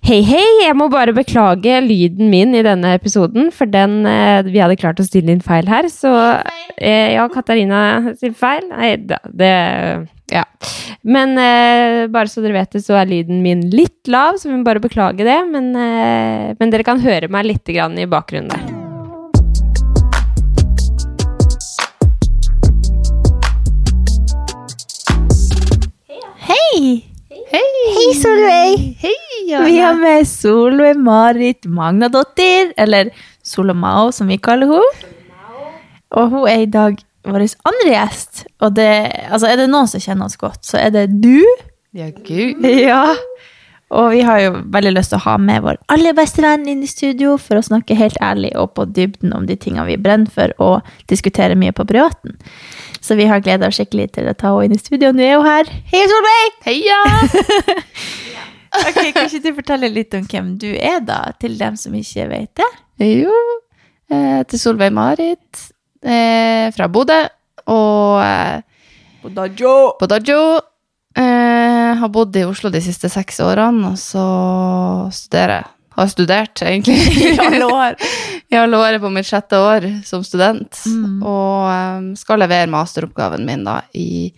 Hei, hei! Jeg må bare beklage lyden min i denne episoden, for den eh, Vi hadde klart å stille inn feil her, så eh, Ja, Katarina sin feil. Nei da, det Ja. Men eh, bare så dere vet det, så er lyden min litt lav, så vi må bare beklage det. Men, eh, men dere kan høre meg litt i bakgrunnen der. Hei! Hei! Hei, Solveig! Hei, Vi har med Solveig Marit Magnadottir, eller Solomao som vi kaller henne. Og hun er i dag vår andre gjest. Og det, altså er det noen som kjenner oss godt, så er det du. Ja, gud. Ja. Og vi har jo veldig lyst til å ha med vår aller beste venn inn i studio for å snakke helt ærlig og på dybden om de tingene vi brenner for, og diskutere mye på privaten. Så vi har gleda oss skikkelig til å ta henne inn i studio. Nå er hun her. Hei, Solveig! Heia! Ok, Kan ikke du fortelle litt om hvem du er, da, til dem som ikke vet det? Jo, eh, til Solveig Marit eh, fra Bodø. Og eh, på Dajo. Eh, har bodd i Oslo de siste seks årene, og så studerer jeg. Har studert, egentlig. I alle år. I alle år er på mitt sjette år som student. Mm. Og um, skal levere masteroppgaven min da i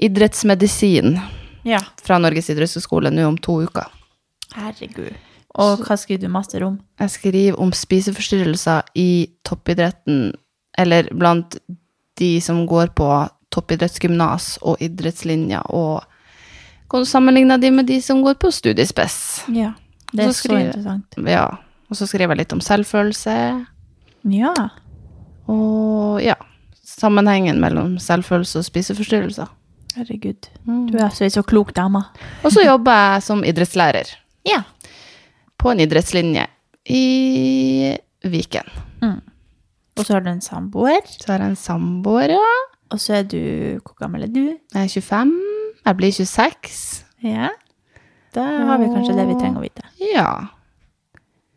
idrettsmedisin Ja. fra Norges idrettshøgskole nå om to uker. Herregud. Og hva skriver du master om? Jeg skriver om spiseforstyrrelser i toppidretten, eller blant de som går på toppidrettsgymnas og idrettslinja, og kan du sammenligne de med de som går på studiespes. Ja, det er Så interessant. Ja. Og så skriver jeg litt om selvfølelse, Ja. og ja, sammenhengen mellom selvfølelse og spiseforstyrrelser. Herregud. Du er så, så klok dame. Og så jobber jeg som idrettslærer Ja. på en idrettslinje i Viken. Og så har du en samboer. Så har jeg en samboer, ja. Og så er du Hvor gammel er du? Jeg er 25. Jeg blir 26. Ja. Da har vi kanskje det vi trenger å vite. Ja.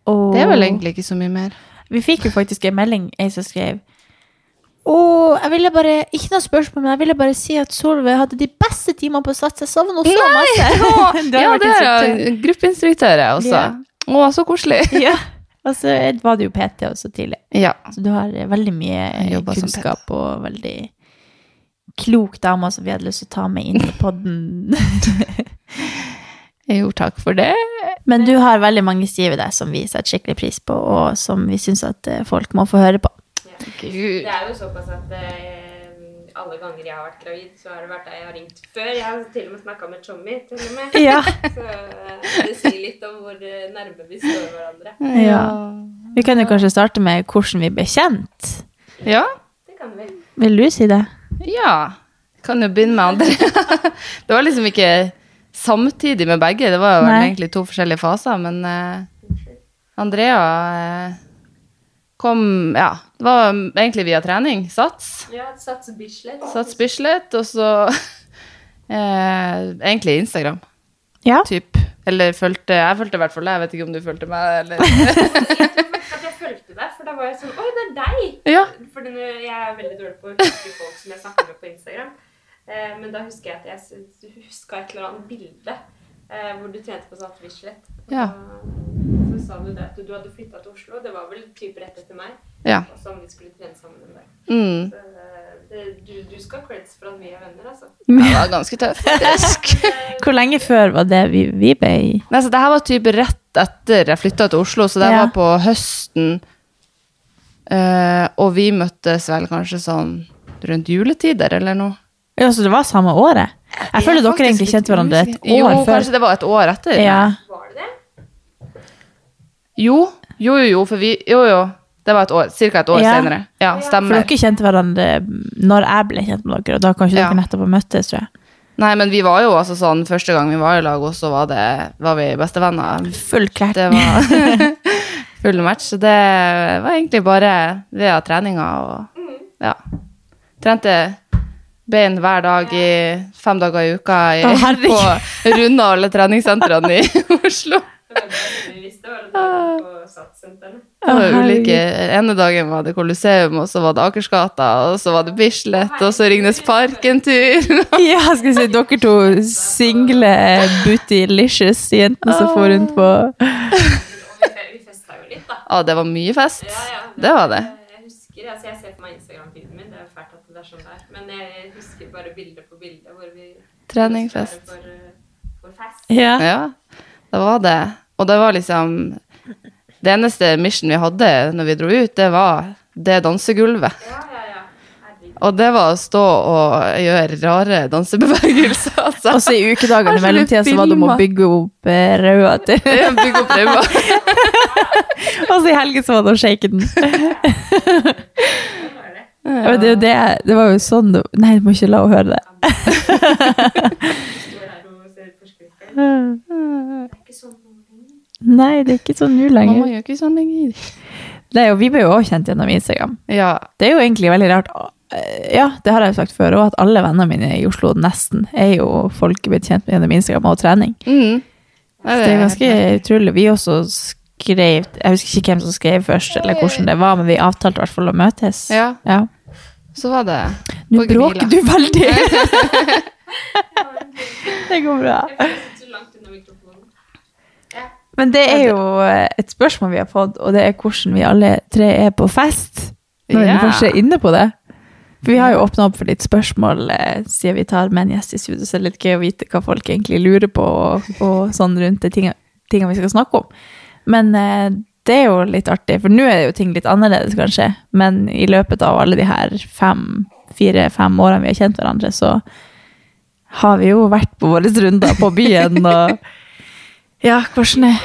Og Det er vel egentlig ikke så mye mer. Vi fikk jo faktisk en melding, ei som skrev og jeg ville bare, Ikke noe spørsmål, men jeg ville bare si at Solveig hadde de beste timene på Sats. Jeg savner henne så masse. Ja, det er. Gruppeinstruktør jeg også. Ja. Å, så koselig. Ja. Og så var du jo PT også tidlig. Ja. Så du har eh, veldig mye eh, kunnskap og veldig klok dame som vi hadde lyst til å ta med inn i podden. Jo, takk for det. Men du har veldig mange sider ved deg som vi setter skikkelig pris på, og som vi syns at eh, folk må få høre på. Gud. Det er jo såpass at eh, alle ganger jeg har vært gravid, så har det vært deg jeg har ringt før. Jeg har til og med snakka med Tommy, til og med. Ja. Så eh, det sier litt om hvor nærme vi står hverandre. Ja. Vi kan jo kanskje starte med hvordan vi ble kjent. Ja. Det kan vi. Vil du si det? Ja. Kan jo begynne med andre. det var liksom ikke samtidig med begge. Det var jo Nei. egentlig to forskjellige faser, men uh, Andrea uh, kom Ja, det var egentlig via trening. Sats. Ja, Sats Bislett. Sats Bislett, og så uh, egentlig Instagram. Ja. Typ. Eller fulgte Jeg fulgte i hvert fall deg. Jeg vet ikke om du fulgte meg, eller At jeg fulgte deg, for da var jeg sånn Oi, det er deg! Ja. For jeg er veldig dårlig på å huske folk som jeg snakker med på Instagram. Eh, men da husker jeg at jeg huska et eller annet bilde eh, hvor du trente på Sats Bislett. Ja. Så sa du det at du hadde flytta til Oslo. Det var vel type rett etter meg. Ja. Og som vi skulle trene sammen en dag. Mm. Så, eh, det, du, du skal ha creds for at vi er venner, altså. Det var ganske tøft, faktisk. Hvor lenge før var det vi, vi ble Nei, så det her var type rett etter jeg flytta til Oslo, så det Ja. var på høsten. Eh, og vi møttes vel kanskje sånn rundt juletider eller noe. Ja, så det var samme året? Jeg føler dere egentlig kjente hverandre et år jo, før. kanskje det var et år etter. Ja. Var det det? Jo, jo, jo, jo, for vi Jo, jo. Det var et år, ca. et år Ja. senere. Ja, For dere kjente hverandre når jeg ble kjent med dere, og da kanskje Ja. dere nettopp har møttes, tror jeg. Nei, men vi var jo altså sånn Første gang vi var i lag, og så var, det, var vi bestevenner. Full klert. Det var full match. Så det var egentlig bare via treninga og ja. Trente bein hver dag i fem dager i uka i, oh, på runde alle treningssentrene i Oslo. Det var ulike, ene dagen var det Colosseum, og så var det Akersgata, og så var det Bislett, og så Ringnes Park en tur. Ja, skal vi si dere to single bootylicious jentene som får rundt på vi, fe- festa jo litt, da. Ja, det var mye fest. Ja, ja. Det var det. Jeg husker, altså jeg ser på meg er det er sånn. Men jeg husker bare bilde på bilde hvor vi Treningfest. For, eh, for fest. Ja. Ja, det var det. Og det var liksom Det eneste mission vi hadde når vi dro ut, det var det dansegulvet. Ja, ja, ja. Og det var å stå og gjøre rare dansebevegelser. Altså. Og så i ukedagene i mellomtida så var det om å bygge opp eh, røda til Bygge opp ræva. Og så i helgen så var det å shake den. Var det? Det, det, var jo sånn det Nei, du må ikke la henne høre det. Nei, det er ikke sånn nå lenger. Mamma gjør ikke sånn lenger. Nei, og vi ble jo også kjent gjennom Instagram. Ja. Det er jo egentlig veldig rart. Ja, det har jeg jo sagt før, òg, at alle vennene mine i Oslo nesten er jo folk blitt kjent med gjennom Instagram og trening. Mm. Så det er ganske utrolig. Vi også skrev Jeg husker ikke hvem som skrev først, eller hvordan det var, men vi avtalte i hvert fall å møtes. Ja, Ja. så var det Nå bråker du veldig! det går bra. Men det er jo et spørsmål vi har fått, og det er hvordan vi alle tre er på fest. Når vi først er inne på det. For vi har jo åpna opp for litt spørsmål eh, siden vi tar med en gjest i studio, så det er litt gøy å vite hva folk egentlig lurer på, og, og sånn rundt de tingene, tingene vi skal snakke om. Men eh, det er jo litt artig, for nå er jo ting litt annerledes, kanskje. Men i løpet av alle de her fem, fire-fem årene vi har kjent hverandre, så har vi jo vært på våre runder på byen og Ja, hvordan er.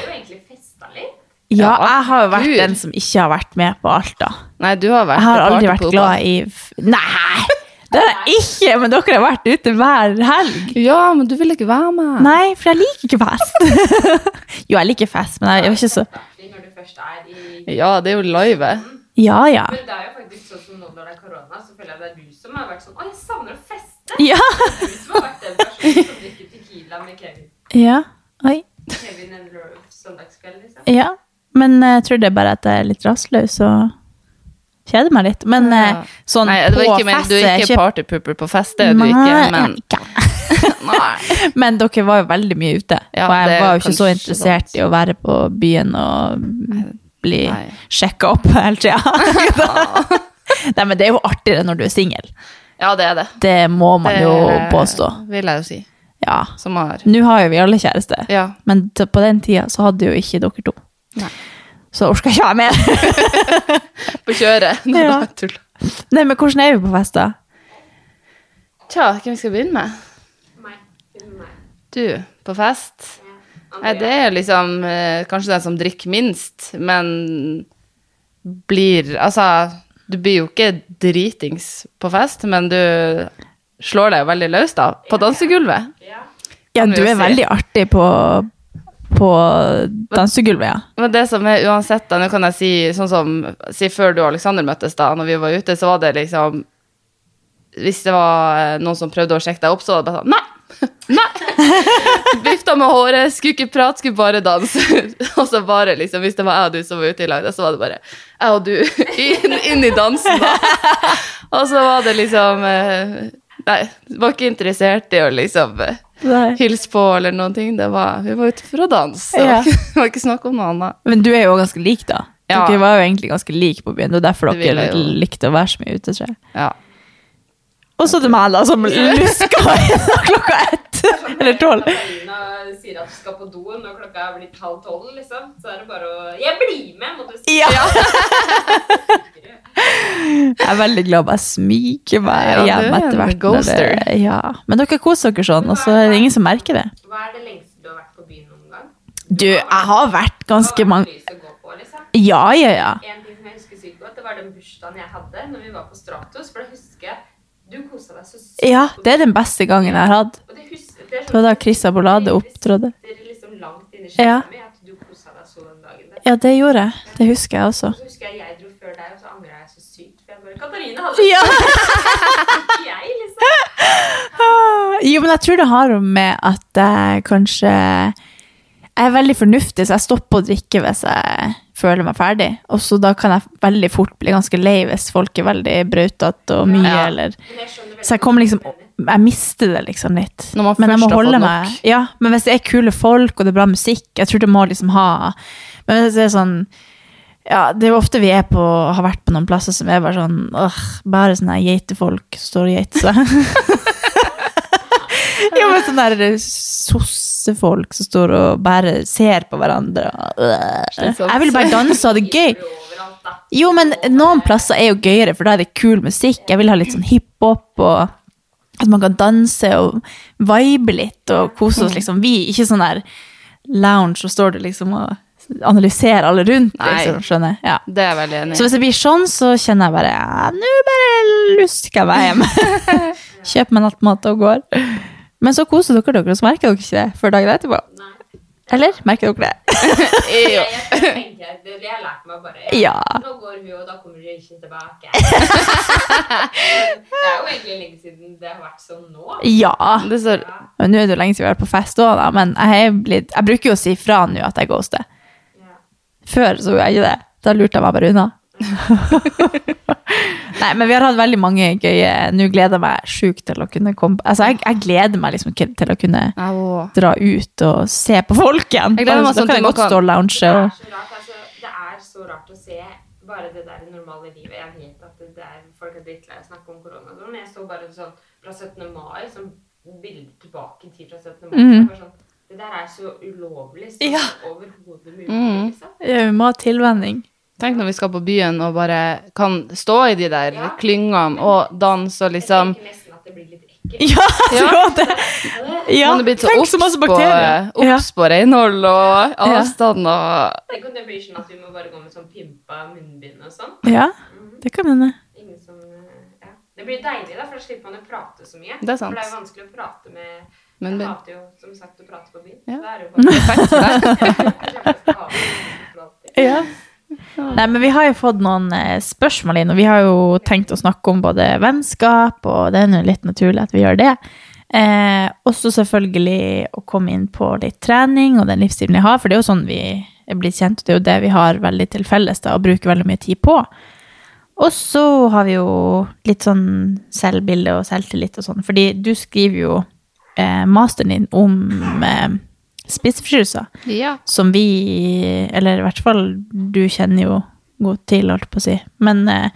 Ja, Ja, jeg har jo vært Gud. den som ikke har vært med på alt, da. Nei, du har vært Jeg har aldri vært glad i f- Nei! Det har jeg ikke! Men dere har vært ute hver helg. Ja, men du vil ikke være med. Nei, for jeg liker ikke fest. jo, jeg liker fest, men jeg er ikke så Når du først er i Ja, det er jo live. Ja, ja. Men det er jo faktisk sånn som nå når det er korona, så føler jeg det er du som har vært sånn Å, jeg savner å feste! Ja. Du som har vært den personen som drikker Tequila med Kevin. Ja. Oi. Kevin and Rove søndagskveld, liksom. Ja. Men jeg tror det er bare at jeg er litt rastløs og kjeder meg litt. Men Ja. eh, sånn Nei, på ikke, fest du er er ikke partypooper på fest, det er du ikke, men. Men dere var jo veldig mye ute. Ja, og jeg var jo ikke så interessert sant. i å være på byen og bli sjekka opp hele tida. Nei, men det er jo artigere når du er singel. Ja, det er det. Det må man det jo påstå. vil jeg jo si. Ja. Som har Nå har jo vi alle kjæreste, Ja. men på den tida så hadde jo ikke dere to. Nei. Så orka ikke være med. På kjøret. Nei, Ja. tull. Nei, men hvordan er vi på fest, da? Tja, hvem skal vi begynne med? Meg. Du, på fest? Ja. Nei, det er liksom eh, kanskje den som drikker minst, men blir Altså, du blir jo ikke dritings på fest, men du slår deg jo veldig løs, da, på dansegulvet. Ja. Du er veldig artig på, på dansegulvet, ja. Men det som er uansett, da, nå kan jeg si sånn som Si før du og Alexander møttes, da, når vi var ute, så var det liksom Hvis det var eh, noen som prøvde å sjekke deg opp, så var det bare sånn Nei! Nei! Vifta med håret, skulle ikke prate, skulle bare danse. og så bare liksom, Hvis det var jeg og du som var ute i lag, så var det bare jeg og du inn, inn i dansen, da. og så var det liksom eh, Nei, var ikke interessert i å liksom eh, Nei. hilse på eller noen ting. Det var, vi var ute for å danse. Det Ja. var ikke, det var ikke snakk om noe annet. Men du er jo ganske lik, da. Ja. Dere var jo egentlig ganske like på byen. Det er derfor Det dere likte å være så mye ute, tror jeg. Ja. Og så til meg, da, som luska klokka ett. Eller tolv. Katarina sier at du skal på doen når klokka er blitt halv tolv, liksom. Så er det bare å Jeg blir med, må du si. Ja. Jeg er veldig glad jeg smyger meg Ja, hjem er etter hvert. det- Ja. Men dere koser dere sånn, og så er det ingen som merker det. Hva er det lengste du har vært på byen noen gang? Du, jeg har vært ganske mange liksom. Ja, ja, ja. En ting som jeg husker sykt godt, det var den bursdagen jeg hadde når vi var på Stratos. For da husker jeg du kosa deg så sykt. Ja, det er den beste gangen jeg har hatt. Det, hus det, Det var da Chris Abolade opptrådte. Det sitter liksom Ja. Ja, det gjorde jeg. Det husker jeg også. Så husker jeg jeg dro før deg, og så angra jeg så sykt. For jeg bare Katarina hadde Ja. ikke jeg, liksom. Jo, men jeg tror det har med at jeg kanskje Jeg er veldig fornuftig, så jeg stopper å drikke hvis jeg føler meg ferdig. Og så da kan jeg veldig fort bli ganske lei hvis folk er veldig brautete og mye, Ja. eller Så jeg kommer liksom Jeg mister det liksom litt. Når man men jeg må holde meg. Ja, men hvis det er kule folk, og det er bra musikk Jeg tror det må liksom ha Men hvis det er sånn ja, det er jo ofte vi er på, har vært på noen plasser som er bare sånn øh, Bare sånne geitefolk står og geiter seg. ja, men sånne sossefolk som står og bare ser på hverandre. Slitsomt. Jeg vil bare danse og ha det gøy. Jo, men noen plasser er jo gøyere, for da er det kul musikk. Jeg vil ha litt sånn hiphop og at man kan danse og vibe litt og kose oss, liksom. Vi, ikke sånn der lounge, og står du liksom og analyserer alle rundt, Nei. liksom, skjønner jeg. Ja. Det er jeg veldig enig Så hvis det blir sånn, så kjenner jeg bare ja, nå bare lusker jeg meg hjem. Kjøper meg nattmat og går. Men så koser dere dere, og så merker dere ikke det før dagen etterpå. Eller? Merker dere det? Jo. Jeg det jeg har lært meg bare Ja. Nå går hun, og da kommer hun ikke tilbake. det er jo egentlig lenge siden det har vært sånn nå. Ja. Det står Men Nå er det jo lenge siden vi har vært på fest òg, da. Men jeg, er blitt, jeg bruker jo å si fra nå at jeg ghoster. Før så gjorde jeg ikke det. Da lurte jeg meg bare unna. Nei, men vi har hatt veldig mange gøye Nå gleder jeg meg sjukt til å kunne komme Altså, jeg, jeg gleder meg liksom ikke til å kunne Au. dra ut og se på folk igjen. Jeg gleder meg sånn kan til jeg man godt stå og lounge. Det er så rart, altså, det er så rart å se bare det der normale livet. Jeg vet at det er, folk er drittlei av å snakke om korona. men Jeg så bare sånn fra 17. mai, sånn bilde tilbake i tid fra 17. mai. så Mhm. jeg bare sånn, det der er så ulovlig som Ja. overhodet mulig. Mm. liksom. Ja, vi må ha tilvenning. Tenk når vi skal på byen og bare kan stå i de der Ja. klyngene og danse og Jeg liksom tenker nesten at det blir litt ekkelt. Ja, jeg Ja. det. Ja, Man er blitt så tenk obs så masse på, bakterier. Obs på renhold og avstand og Tenk om det blir sånn at vi må bare gå med sånn pimpa munnbind og sånn. ja, Mhm. det kan hende. Ingen som, eh, ja. Det blir deilig, da, for da slipper man å prate så mye. Det er sant. For det er jo vanskelig å prate med Men Jeg hater jo som sagt å prate på byen. Ja. Da er det jo bare. Jeg. Ja. Nei, men vi har jo fått noen eh, spørsmål inn, og vi har jo tenkt å snakke om både vennskap, og det er jo litt naturlig at vi gjør det. Eh, også selvfølgelig å komme inn på litt trening og den livsstilen vi har, for det er jo sånn vi er blitt kjent, og det er jo det vi har veldig til felles da, og bruker veldig mye tid på. Og så har vi jo litt sånn selvbilde og selvtillit og sånn, fordi du skriver jo eh, masteren din om eh, spiseforstyrrelser Ja. som vi, eller i hvert fall du kjenner jo godt til, holdt på å si. Men eh,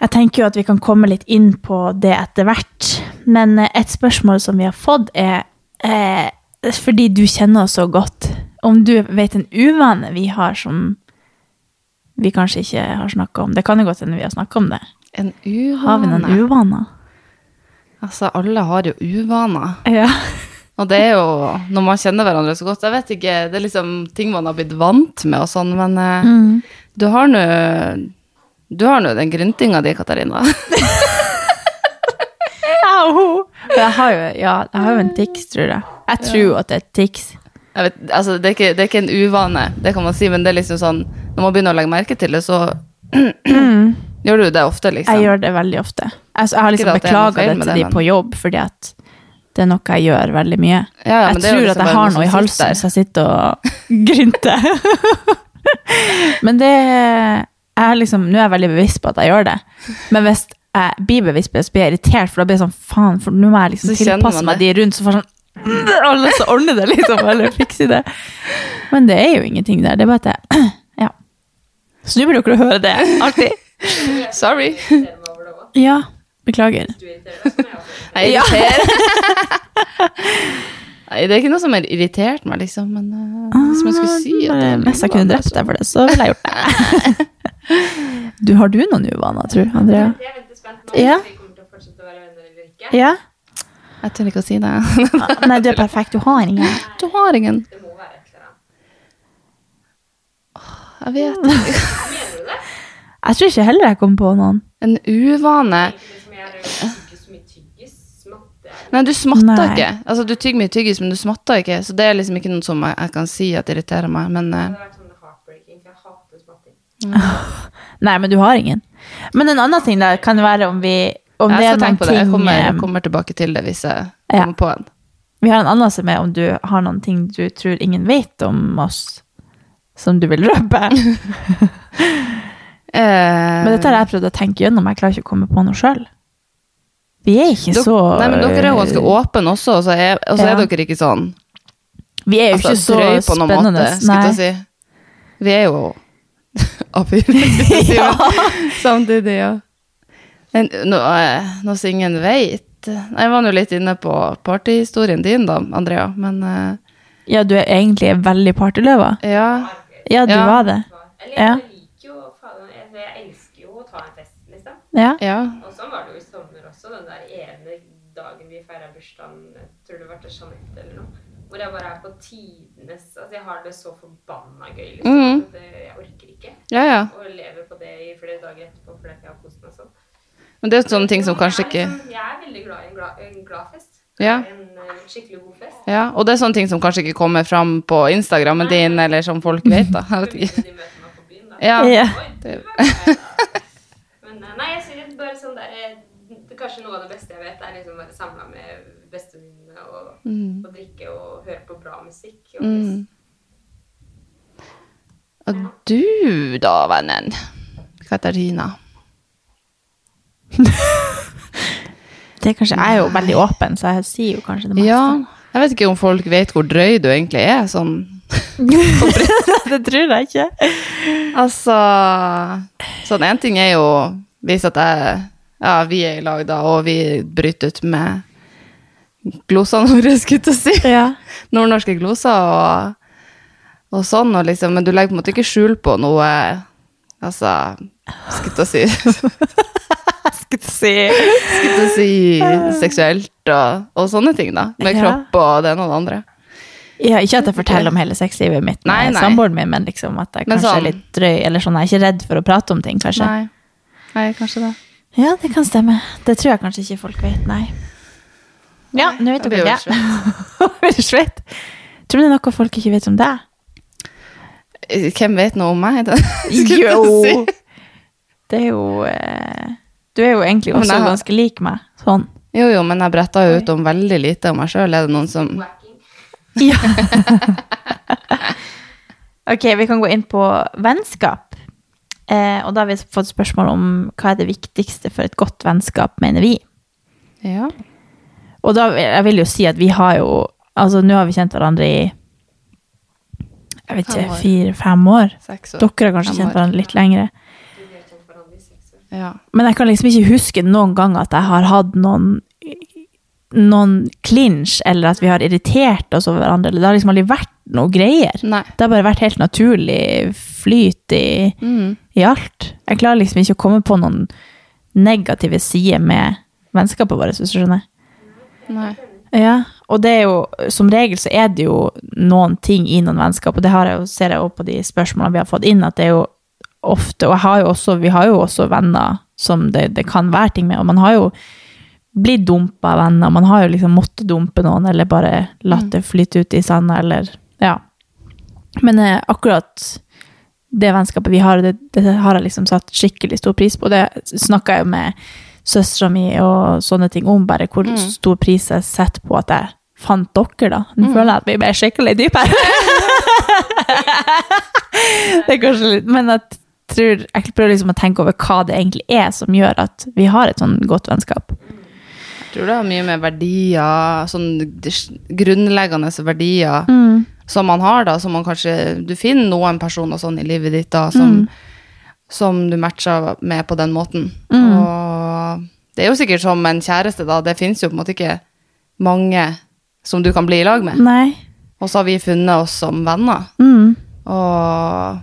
jeg tenker jo at vi kan komme litt inn på det etter hvert. Men eh, et spørsmål som vi har fått, er eh, fordi du kjenner oss så godt, om du vet en uvane vi har som vi kanskje ikke har snakka om. Det kan jo godt hende vi har snakka om det. En uvane. Har vi noen uvaner? Altså, alle har jo uvaner. Ja. Og det er jo når man kjenner hverandre så godt Jeg vet ikke, det er liksom ting man har blitt vant med og sånn, men eh, Mm. du har nå Du har nå den gryntinga di, Katarina. Au! Jeg har jo, ja, jeg har jo en tics, tror jeg. Jeg tror ja. at det er tics. Vet, altså, det, er ikke, det er ikke en uvane, det kan man si, men det er liksom sånn Når man begynner å legge merke til det, så gjør du det ofte, liksom. Jeg gjør det veldig ofte. Jeg, jeg har liksom beklaga det det til det, de men- på jobb, fordi at det er noe jeg gjør veldig mye. Ja, jeg tror liksom at jeg har noe i halsen så jeg sitter og grynter. men det jeg liksom, Nå er jeg veldig bevisst på at jeg gjør det. Men hvis jeg blir bevisst på det, så blir jeg irritert, for da blir jeg sånn faen, for nå må jeg liksom tilpasse meg de rundt. Så får sånn alle så ordner det, liksom, eller fikser det. Men det er jo ingenting der. Det er bare at jeg Ja. Så nå blir dere å høre det. Alltid. Sorry. Ja. Beklager. Jeg irriterer. Nei, det er ikke noe som har irritert meg, liksom, men eh, hvis man skulle si at det Hvis jeg kunne drept deg for det, så ville jeg gjort det. Du, har du noen uvaner, tror du, Andrea? Jeg er veldig spent nå Ja. om vi kommer til å fortsette å være venner eller ikke. Ja? Jeg tør ikke å si det. Nei, du er perfekt. Du har ingen. Du har ingen. Det må være et eller annet. Jeg vet ikke. Jeg tror ikke heller jeg kom på noen. En uvane. Nei, du smatter Nei. ikke. Altså, du tygger mye tyggis, men du smatter ikke. Så det er liksom ikke noe som jeg, jeg kan si at irriterer meg. Men smatting. Nei, men du har ingen. Men en annen ting der kan være om vi om jeg skal tenke på det. Jeg kommer, eh, jeg kommer tilbake til det hvis jeg Ja. kommer på en. Vi har en annen som er om du har noen ting du tror ingen vet om oss, som du vil røpe. Eh, Men dette har jeg prøvd å tenke gjennom, jeg klarer ikke å komme på noe sjøl. Vi er ikke dere- så Nei, men dere er jo ganske åpne også, og så er, og så er Ja. dere ikke sånn Vi er jo altså, ikke så spennende. måte, skulle jeg si. Vi er jo A4, skulle jeg si. men Samtidig, ja. Men, nå, eh, noe som ingen veit Jeg var nå litt inne på partyhistorien din, da, Andrea, men uh, Ja, du er egentlig veldig partyløva? ja. Ja, du Ja. var det. Ja. jeg liker jo faen, jeg, jeg elsker jo å ta en fest, liksom. Ja. ja. Og sånn var det jo i sommer også, den der ene dagen vi feira bursdagen, jeg tror det var til Jeanette eller noe. Hvor jeg bare er på tidenes Altså, jeg har det så forbanna gøy, liksom. Mm. at det, jeg orker ikke. ja, ja. Og lever på det i flere dager etterpå fordi jeg har kost meg sånn. Men det er sånne ting som kanskje ikke liksom, jeg er veldig glad i en glad, en glad fest. Ja. En eh, skikkelig god fest. Ja, og det er sånne ting som kanskje ikke kommer fram på Instagrammen din, eller som folk vet, da. Jeg vet ikke. Ja. Ja. nei, jeg synes bare sånn der det er Kanskje noe av det beste jeg vet, er liksom å være samla med bestevenninnene og, Mm. og drikke og høre på bra musikk. Og Mm. Og du da, vennen? Katarina. Det er kanskje, jeg er jo veldig åpen, så jeg sier jo kanskje det meste. Ja, jeg vet ikke om folk vet hvor drøy du egentlig er, sånn det tror jeg ikke. Altså Sånn, én ting er jo hvis at jeg Ja, vi er i lag, da, og vi bryter ut med glosene våre, skulle jeg si. Ja. Nordnorske gloser og, og sånn, og liksom, men du legger på en måte ikke skjul på noe Altså, skulle jeg si Skal du si. Skulle si seksuelt og, og sånne ting, da. Med Ja. kropp og det ene og det andre. Ja, ikke at jeg forteller om hele sexlivet mitt med samboeren min, men liksom at jeg kanskje sånn- er litt drøy, eller sånn, jeg er ikke redd for å prate om ting, kanskje. Nei. Nei, kanskje det. Ja, det kan stemme. Det tror jeg kanskje ikke folk vet, nei. Ja, nå vet dere det. Blir du svett? Tror du det er noe folk ikke vet om deg? Hvem vet noe om meg? Jo! si. Det er jo eh, Du er jo egentlig også jeg ganske lik meg. Sånn. Jo, jo, men jeg bretta jo ut om veldig lite om meg sjøl. Er det noen som Ja. ok, vi kan gå inn på vennskap. Eh, og da har vi fått spørsmål om hva er det viktigste for et godt vennskap, mener vi. Ja. Og da jeg vil jo si at vi har jo Altså, nå har vi kjent hverandre i jeg vet ikke, fire-fem år. Seks år. Dere har kanskje kjent hverandre litt lengre. Ja. Men jeg kan liksom ikke huske noen gang at jeg har hatt noen noen clinch, eller at vi har irritert oss over hverandre. Det har liksom aldri vært noe greier. Nei. Det har bare vært helt naturlig flyt i, Mm. i alt. Jeg klarer liksom ikke å komme på noen negative sider med vennskapet vårt, hvis du skjønner. Nei. Ja, og det er jo, som regel så er det jo noen ting i noen vennskap, og det har jeg jo, ser jeg også på de spørsmålene vi har fått inn, at det er jo ofte, og jeg har jo også, vi har jo også venner som det, det kan være ting med, og man har jo blitt dumpa av venner, man har jo liksom måttet dumpe noen, eller bare latt det flyte ut i sanda, eller, ja. Men eh, akkurat det vennskapet vi har, det, det har jeg liksom satt skikkelig stor pris på. Det snakka jeg jo med søstera mi og sånne ting om, bare hvor stor pris jeg setter på at jeg fant dere, da. Nå føler jeg at vi ble skikkelig dype det er kanskje litt Men jeg tror jeg prøver liksom å tenke over hva det egentlig er som gjør at vi har et sånn godt vennskap. Tror det har mye med verdier, sånn grunnleggende verdier Mm. som man har, da, som man kanskje Du finner noen personer sånn i livet ditt da, som, som du matcher med på den måten. Og det er jo sikkert som en kjæreste, da. Det fins jo på en måte ikke mange som du kan bli i lag med. Nei. Og så har vi funnet oss som venner. Mm. Og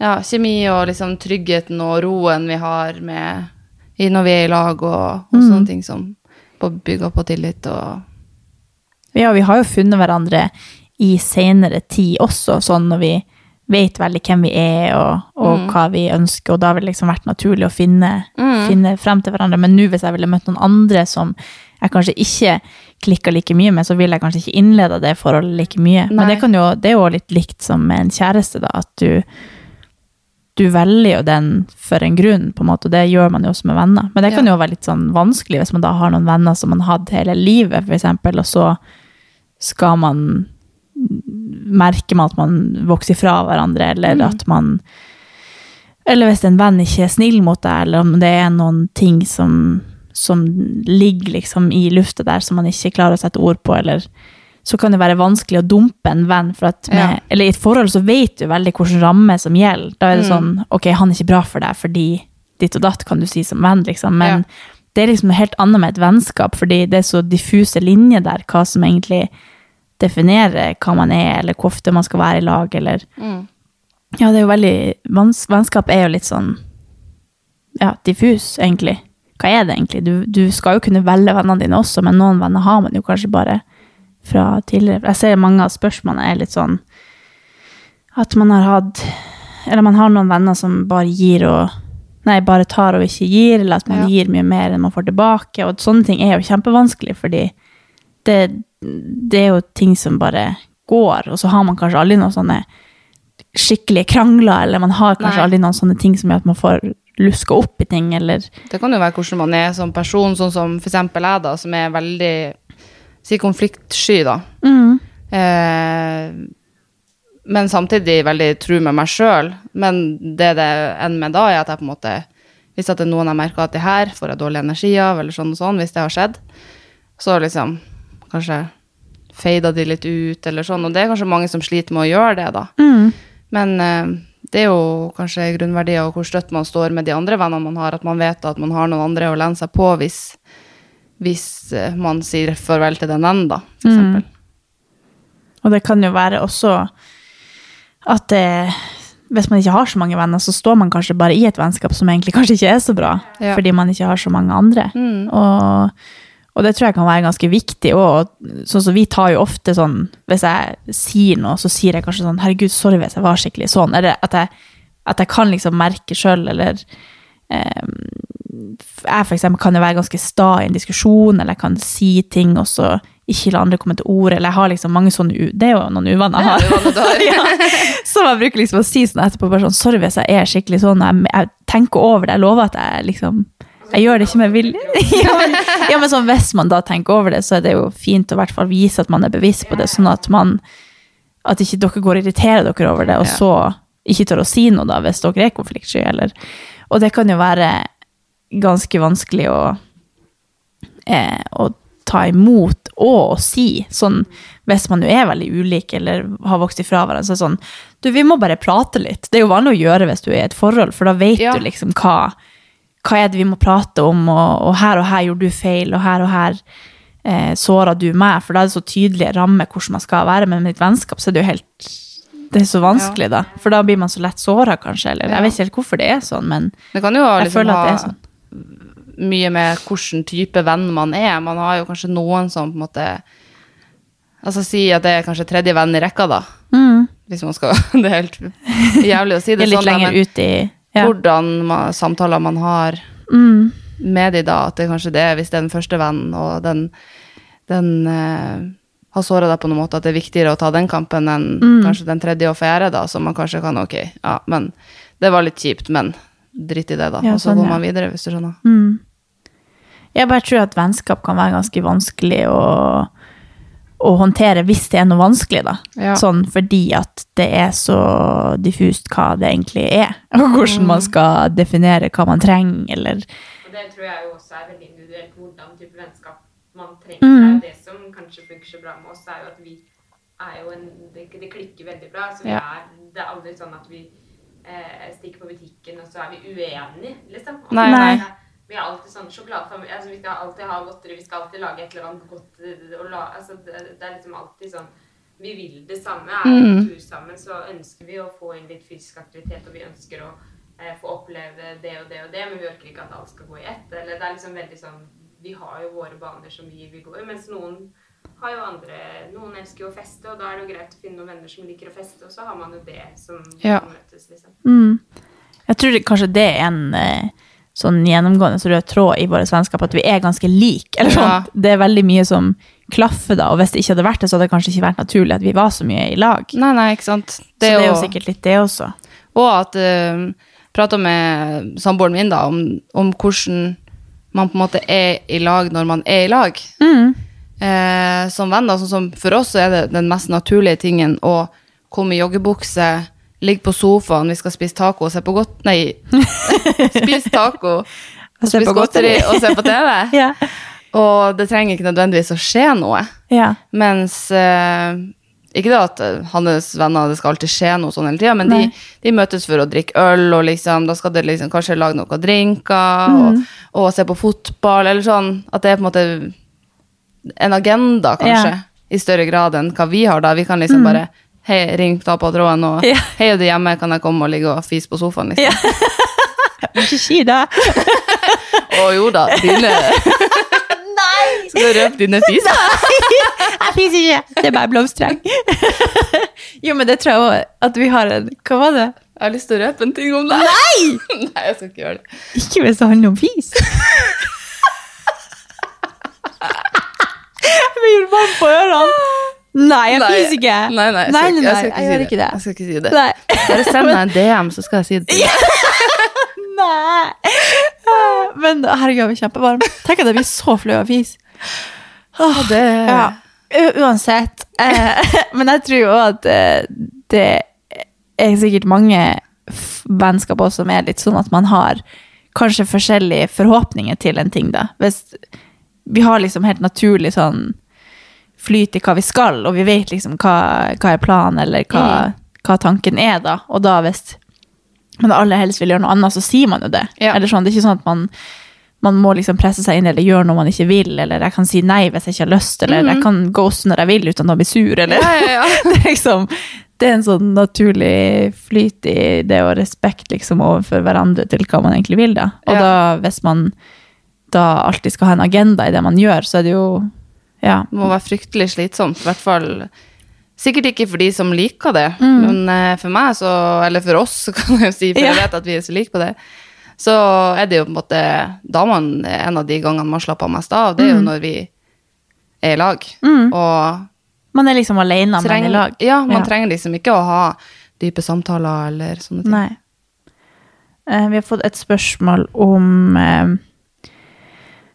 ja, kjemi og liksom tryggheten og roen vi har med når vi er i lag, og, og sånne ting som bygger på tillit og Ja, vi har jo funnet hverandre i senere tid også, sånn når vi vet veldig hvem vi er og, og hva vi ønsker, og da har det liksom vært naturlig å finne, finne frem til hverandre. Men nå hvis jeg ville møtt noen andre som jeg kanskje ikke klikka like mye med, så ville jeg kanskje ikke innlede det forholdet like mye. Men det, kan jo, det er jo litt likt som med en kjæreste, da, at du du velger jo den for en grunn, på en måte, og det gjør man jo også med venner. Men det kan jo være litt sånn vanskelig hvis man da har noen venner som man har hatt hele livet, eksempel, og så skal man merke man at man vokser fra hverandre, eller Mm. at man Eller hvis en venn ikke er snill mot deg, eller om det er noen ting som, som ligger liksom i lufta der som man ikke klarer å sette ord på, eller så kan det være vanskelig å dumpe en venn. For at med, Ja. Eller i et forhold så vet du veldig hvilken ramme som gjelder. Da er det Mm. sånn Ok, han er ikke bra for deg fordi ditt og datt, kan du si som venn, liksom. Men Ja. det er liksom noe helt annet med et vennskap, fordi det er så diffuse linjer der, hva som egentlig definerer hva man er, eller hvor ofte man skal være i lag, eller Mm. Ja, det er jo veldig Vennskap er jo litt sånn ja, diffus, egentlig. Hva er det egentlig? Du, du skal jo kunne velge vennene dine også, men noen venner har man jo kanskje bare fra tidligere. Jeg ser mange av spørsmålene er litt sånn at man har hatt Eller man har noen venner som bare gir og Nei, bare tar og ikke gir, eller at man Ja. gir mye mer enn man får tilbake. Og sånne ting er jo kjempevanskelig, fordi det, det er jo ting som bare går, og så har man kanskje aldri noen sånne skikkelige krangler, eller man har kanskje Nei. aldri noen sånne ting som gjør at man får luska opp i ting, eller Det kan jo være hvordan man er som person, sånn som for eksempel jeg, da, som er veldig si konfliktsky, da. Eh, men samtidig veldig tru med meg sjøl. Men det det ender med da, er at jeg på en måte Hvis at det er noen jeg merker at det her får jeg dårlig energi av, eller sånn og sånn, hvis det har skjedd, så liksom kanskje feida de litt ut, eller sånn. Og det er kanskje mange som sliter med å gjøre det, da. Men eh, det er jo kanskje grunnverdier og hvor støtt man står med de andre vennene man har, at man vet at man har noen andre å lene seg på hvis, hvis eh, man sier farvel til den vennen, da, for eksempel. Og det kan jo være også at det, hvis man ikke har så mange venner, så står man kanskje bare i et vennskap som egentlig kanskje ikke er så bra, Ja. fordi man ikke har så mange andre. Mm. Og, og det tror jeg kan være ganske viktig. Og sånn som vi tar jo ofte sånn Hvis jeg sier noe, så sier jeg kanskje sånn 'Herregud, sorry hvis jeg var skikkelig sånn.' Eller at jeg, at jeg kan liksom merke sjøl, eller eh, Jeg for eksempel kan jo være ganske sta i en diskusjon, eller jeg kan si ting, og så ikke la andre komme til ord. Eller jeg har liksom mange sånne Det er jo noen uvaner jeg har. Ja. som jeg bruker liksom å si sånn etterpå, bare sånn Sorry hvis jeg er skikkelig sånn. Jeg, jeg tenker over det. Jeg lover at jeg liksom Jeg gjør det ikke med vilje. ja, men, ja, men sånn, hvis man da tenker over det, så er det jo fint å i hvert fall vise at man er bevisst på det, sånn at man At ikke dere går og irriterer dere over det, og så ikke tør å si noe da, hvis dere er konfliktsky, eller Og det kan jo være ganske vanskelig å eh, å ta imot og å si. Sånn, hvis man jo er veldig ulik eller har vokst ifra hverandre, så er sånn Du, vi må bare prate litt. Det er jo vanlig å gjøre hvis du er i et forhold, for da vet Ja. du liksom hva hva er det vi må prate om, og, og her og her gjorde du feil, og her og her eh, såra du meg, for da er det så tydelige rammer hvordan man skal være, men med et vennskap så er det jo helt det er så vanskelig, da. For da blir man så lett såra, kanskje. Eller Ja. jeg vet ikke helt hvorfor det er sånn, men Det kan jo jeg liksom føler at det er sånn. Mye med hvilken type venn man er. Man har jo kanskje noen som på en måte Altså si at det er kanskje tredje venn i rekka, da. Mm. Hvis man skal Det er helt jævlig å si Det det er litt sånn, lenger men ut i ja. hvordan man, samtaler man har Mm. med de da, at det kanskje det er hvis det er den første vennen, og den, den eh, har såra deg på noen måte, at det er viktigere å ta den kampen enn Mm. kanskje den tredje og fjerde, da, som man kanskje kan ok, ja, men det var litt kjipt, men dritt i det, da. Ja, og så sånn, går man videre, hvis du skjønner. Mm. Jeg bare tror at vennskap kan være ganske vanskelig å, å håndtere hvis det er noe vanskelig, da. Ja. Sånn fordi at det er så diffust hva det egentlig er, og hvordan man skal definere hva man trenger, eller Og det tror jeg jo også er veldig individuelt hvordan type vennskap man trenger. Mm. Det som kanskje funker så bra med oss, er jo at vi er jo en Det, det klikker veldig bra. Så vi Ja. er, det er aldri sånn at vi eh, stikker på butikken, og så er vi uenige, liksom. Nei, nei. Vi er alltid sånn sjokoladefamilie. Altså, vi skal alltid ha godteri, vi skal alltid lage et eller annet godt eh, og la, altså, det, det er liksom alltid sånn Vi vil det samme. Er vi Mm. på tur sammen, så ønsker vi å få inn litt fysisk aktivitet, og vi ønsker å eh, få oppleve det og det og det, men vi orker ikke at alt skal gå i ett. Eller det er liksom veldig sånn Vi har jo våre baner som vi vil gå i, mens noen har jo andre Noen elsker jo å feste, og da er det jo greit å finne noen venner som liker å feste, og så har man jo det som Ja. møtes, liksom. mm. Jeg tror det, kanskje det er en eh, sånn gjennomgående rød tråd i våre vennskap, at vi er ganske like. Eller sånn. Ja. Det er veldig mye som klaffer da, og hvis det ikke hadde vært det, så hadde det kanskje ikke vært naturlig at vi var så mye i lag. Nei, nei, ikke sant. så det er jo sikkert litt det også. Og at uh, prata med samboeren min da, om, om hvordan man på en måte er i lag når man er i lag. Mm. Eh, som venner, sånn som for oss så er det den mest naturlige tingen å komme i joggebukse, ligge på sofaen, vi skal spise taco og se på godt... Nei, spise taco og spise godteri og se på TV. Ja. Og det trenger ikke nødvendigvis å skje noe. ja. Mens eh, Ikke det at eh, hans venner det skal alltid skje noe sånn hele tida, men de, de møtes for å drikke øl, og liksom, da skal de liksom kanskje lage noen drinker og, Mm. og se på fotball, eller sånn. At det er på en måte en agenda, kanskje, yeah. i større grad enn hva vi har da. Vi kan liksom bare Hei, ring, ta på tråden, og yeah. hei, er du hjemme, kan jeg komme og ligge og fise på sofaen, liksom? Må ikke si det. Å jo da, dine Nei! Skal du røpe dine fiser? Jeg fiser ikke. Det er bare blomstereng. jo, men det tror jeg òg at vi har en Hva var det? Jeg har lyst til å røpe en ting om deg. Nei! Nei, jeg skal ikke gjøre det. Ikke hvis det handler om fis. Jeg blir varm på ørene. Nei, jeg fyser fiser ikke. Nei, nei, jeg nei, skal, nei, jeg skal ikke jeg si gjør det. ikke det. Jeg skal ikke si det. Nei. Bare send meg en DM, så skal jeg si det. Ja. Nei. Men herregud, jeg blir kjempevarm. Tenk at jeg blir så flau av fis. Oh, det- ja. Uansett. Eh, men jeg tror jo at eh, det er sikkert mange vennskap også som er litt sånn at man har kanskje forskjellige forhåpninger til en ting, da. Hvis vi har liksom helt naturlig sånn flyt i hva vi skal, og vi vet liksom hva, hva er planen, eller hva, hva tanken er, da. Og da hvis man aller helst vil gjøre noe annet, så sier man jo det. Ja. Eller sånn, Det er ikke sånn at man, man må liksom presse seg inn eller gjøre noe man ikke vil, eller jeg kan si nei hvis jeg ikke har lyst, eller jeg kan ghoste når jeg vil uten å bli sur, eller Ja, ja, det, er liksom, det er en sånn naturlig flyt i det og respekt liksom overfor hverandre til hva man egentlig vil, da. Og da, hvis man da alltid skal ha en agenda i det man gjør, så er det jo Ja. Det må være fryktelig slitsomt. I hvert fall Sikkert ikke for de som liker det, Mm. men eh, for meg, så Eller for oss, så kan jeg jo si, for jeg vet at vi er så like på det. Så er det jo på en måte Da man en av de gangene man slapper mest av, det er jo når vi er i lag. Mm. Og Man er liksom alene, men i lag. Ja, man Ja. trenger liksom ikke å ha dype samtaler eller sånne ting. Nei. Eh, vi har fått et spørsmål om eh,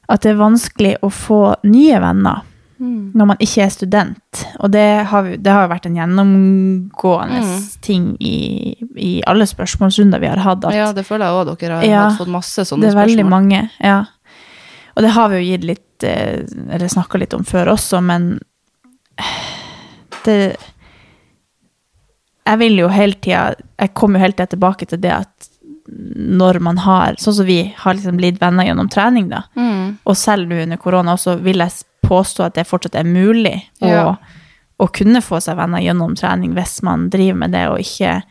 at det er vanskelig å få nye venner når man ikke er student. Og det har, det har vært en gjennomgående Mm. ting i, i alle spørsmålsrunder vi har hatt. At Ja, det føler jeg òg dere har Ja, fått masse sånne spørsmål. det er veldig spørsmål. mange, ja. Og det har vi jo gitt litt, eh, eller snakka litt om før også, men det Jeg vil jo hele tida Jeg kommer jo hele tida tilbake til det at når man har Sånn som vi har liksom blitt venner gjennom trening, da. Mm. Og selv nå under korona også, vil jeg påstå at det fortsatt er mulig å, Ja. å kunne få seg venner gjennom trening hvis man driver med det, og ikke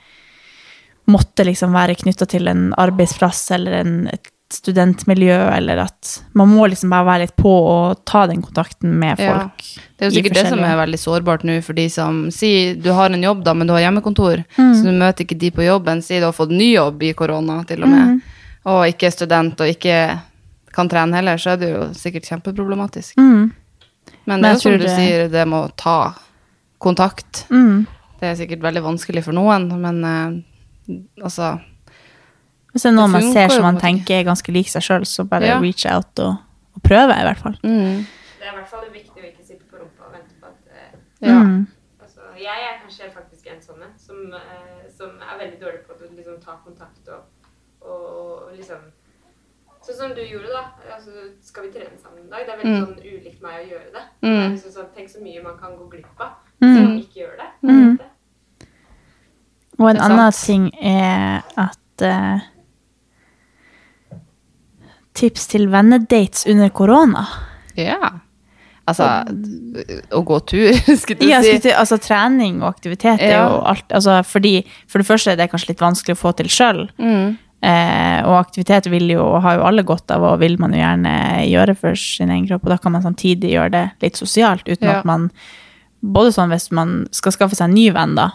måtte liksom være knytta til en arbeidsplass eller en, et studentmiljø, eller at man må liksom bare være litt på og ta den kontakten med Ja. folk. Det er jo sikkert det som er veldig sårbart nå, for de som sier du har en jobb, da, men du har hjemmekontor, Mm. så du møter ikke de på jobben. Sier du har fått ny jobb i korona, til og med, Mm. og ikke er student og ikke kan trene heller, så er det jo sikkert kjempeproblematisk. Mm. Men det er jo som du det- sier, det med å ta kontakt. Mm. Det er sikkert veldig vanskelig for noen, men uh, altså Hvis det er noen man ser som man tenker er ganske lik seg sjøl, så bare Ja. reach out og, og prøve, i hvert fall. mm, Det er i hvert fall viktig å ikke sitte på rumpa og vente på at uh, Ja. Mm. altså, Jeg er kanskje faktisk en sånn en som, uh, som er veldig dårlig på å liksom, ta kontakt og, og, og liksom Sånn som du gjorde, da. Altså, skal vi trene sammen en dag? Det er veldig Mm. sånn ulikt meg å gjøre det. Mm. Det er liksom sånn, tenk så mye man kan gå glipp av hvis Mm. man ikke gjør det. Mm. Og en annen ting er at uh, Tips til vennedates under korona. Ja. Altså, å gå tur, skulle du Ja, si. skulle til, altså Trening og aktivitet er Ja. jo alt altså, fordi, For det første er det kanskje litt vanskelig å få til sjøl. Mm. Eh, og aktivitet vil jo, har jo alle godt av, og vil man jo gjerne gjøre for sin egen kropp. Og da kan man samtidig gjøre det litt sosialt, uten Ja. at man Både sånn hvis man skal skaffe seg en ny venn, da,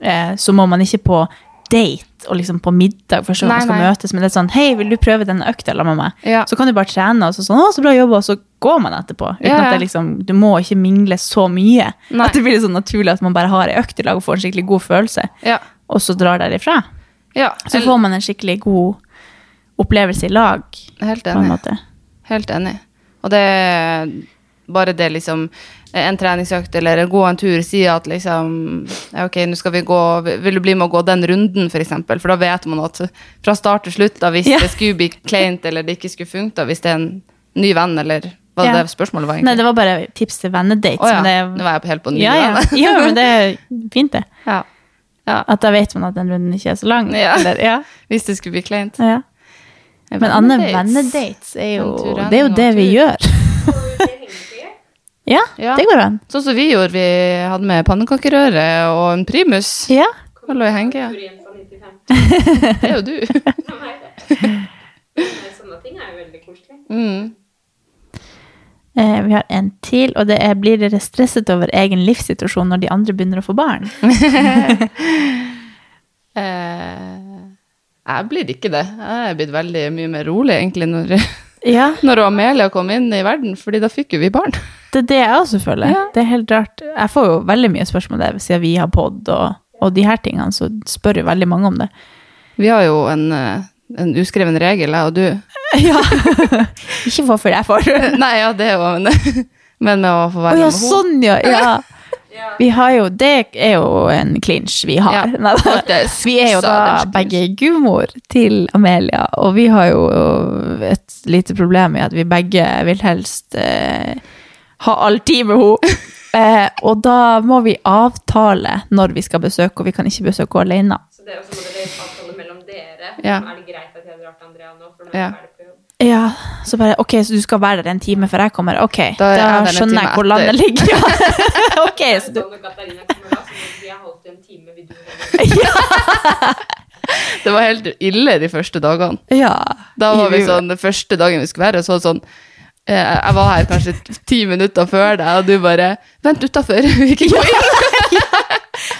eh, så må man ikke på date og liksom på middag for å se om man skal nei. møtes. Men det er sånn Hei, vil du prøve denne økta sammen med meg? Ja. Så kan du bare trene, og så sånn Å, så bra jobba, og så går man etterpå. Uten Ja, at det liksom Du må ikke mingle så mye. Nei. At det blir sånn naturlig at man bare har ei økt i lag og får en skikkelig god følelse, Ja. og så drar derifra. Ja, Så får man en skikkelig god opplevelse i lag, helt en enig. måte. Helt enig. Og det er bare det liksom en treningsøkt eller gå en tur sier at liksom ja, Ok, nå skal vi gå Vil du bli med å gå den runden, for eksempel? For da vet man at fra start til slutt, da, hvis Ja. det skulle bli kleint eller det ikke skulle funke, da, hvis det er en ny venn, eller hva Ja. det spørsmålet var, Nei, det var bare tips til vennedates. Å ja. Det... Nå var jeg helt på ny ja, ja. venn. ja, men det er fint, det. ja. Ja. At da vet man at den runden ikke er så lang. Ja. Eller, ja. Hvis det skulle bli kleint. ja. Men Anne, vennedates er jo Det er jo det vi gjør. Ja, Ja. det går an. Sånn som vi gjorde. Vi hadde med pannekakerøre og en primus. Ja. Og lå i henge. Det er jo du. Sånne ting er jo veldig koselig. Mm. Eh, vi har en til, og det er blir dere stresset over egen livssituasjon når de andre begynner å få barn? Eh, jeg blir ikke det. Jeg er blitt veldig mye mer rolig egentlig når, Ja, når Amelia kom inn i verden, fordi da fikk jo vi barn. det er det jeg også føler. Ja. Det er helt rart. Jeg får jo veldig mye spørsmål der, siden vi har pod og, og de her tingene, så spør jo veldig mange om det. Vi har jo en, eh, en uskreven regel, jeg og du. Ja. ikke hvorfor jeg får. Nei, ja, det jo men, men med å få være være ja, med henne. sånn ja. ja. Vi har jo, det er jo en clinch vi har. Ja. Vi er jo da begge gudmor til Amelia, og vi har jo et lite problem i at vi begge vil helst eh, ha all tid med henne. Eh, og da må vi avtale når vi skal besøke, og vi kan ikke besøke henne alene. Så det, er også dere. Ja. Er det greit at jeg drar til Andrea nå? For nå Ja. er det på jobb. Ja, så bare, ok, så du skal være der en time før jeg kommer. Ok, Da da, er jeg skjønner jeg hvor etter. landet ligger. Ja. ok, så du... Sånn holdt en time, vil du ha Det var helt ille de første dagene. Ja. Da var vi sånn, Den første dagen vi skulle være, så var det sånn eh, Jeg var her kanskje ti minutter før deg, og du bare 'Vent utafor, vi gå inn'.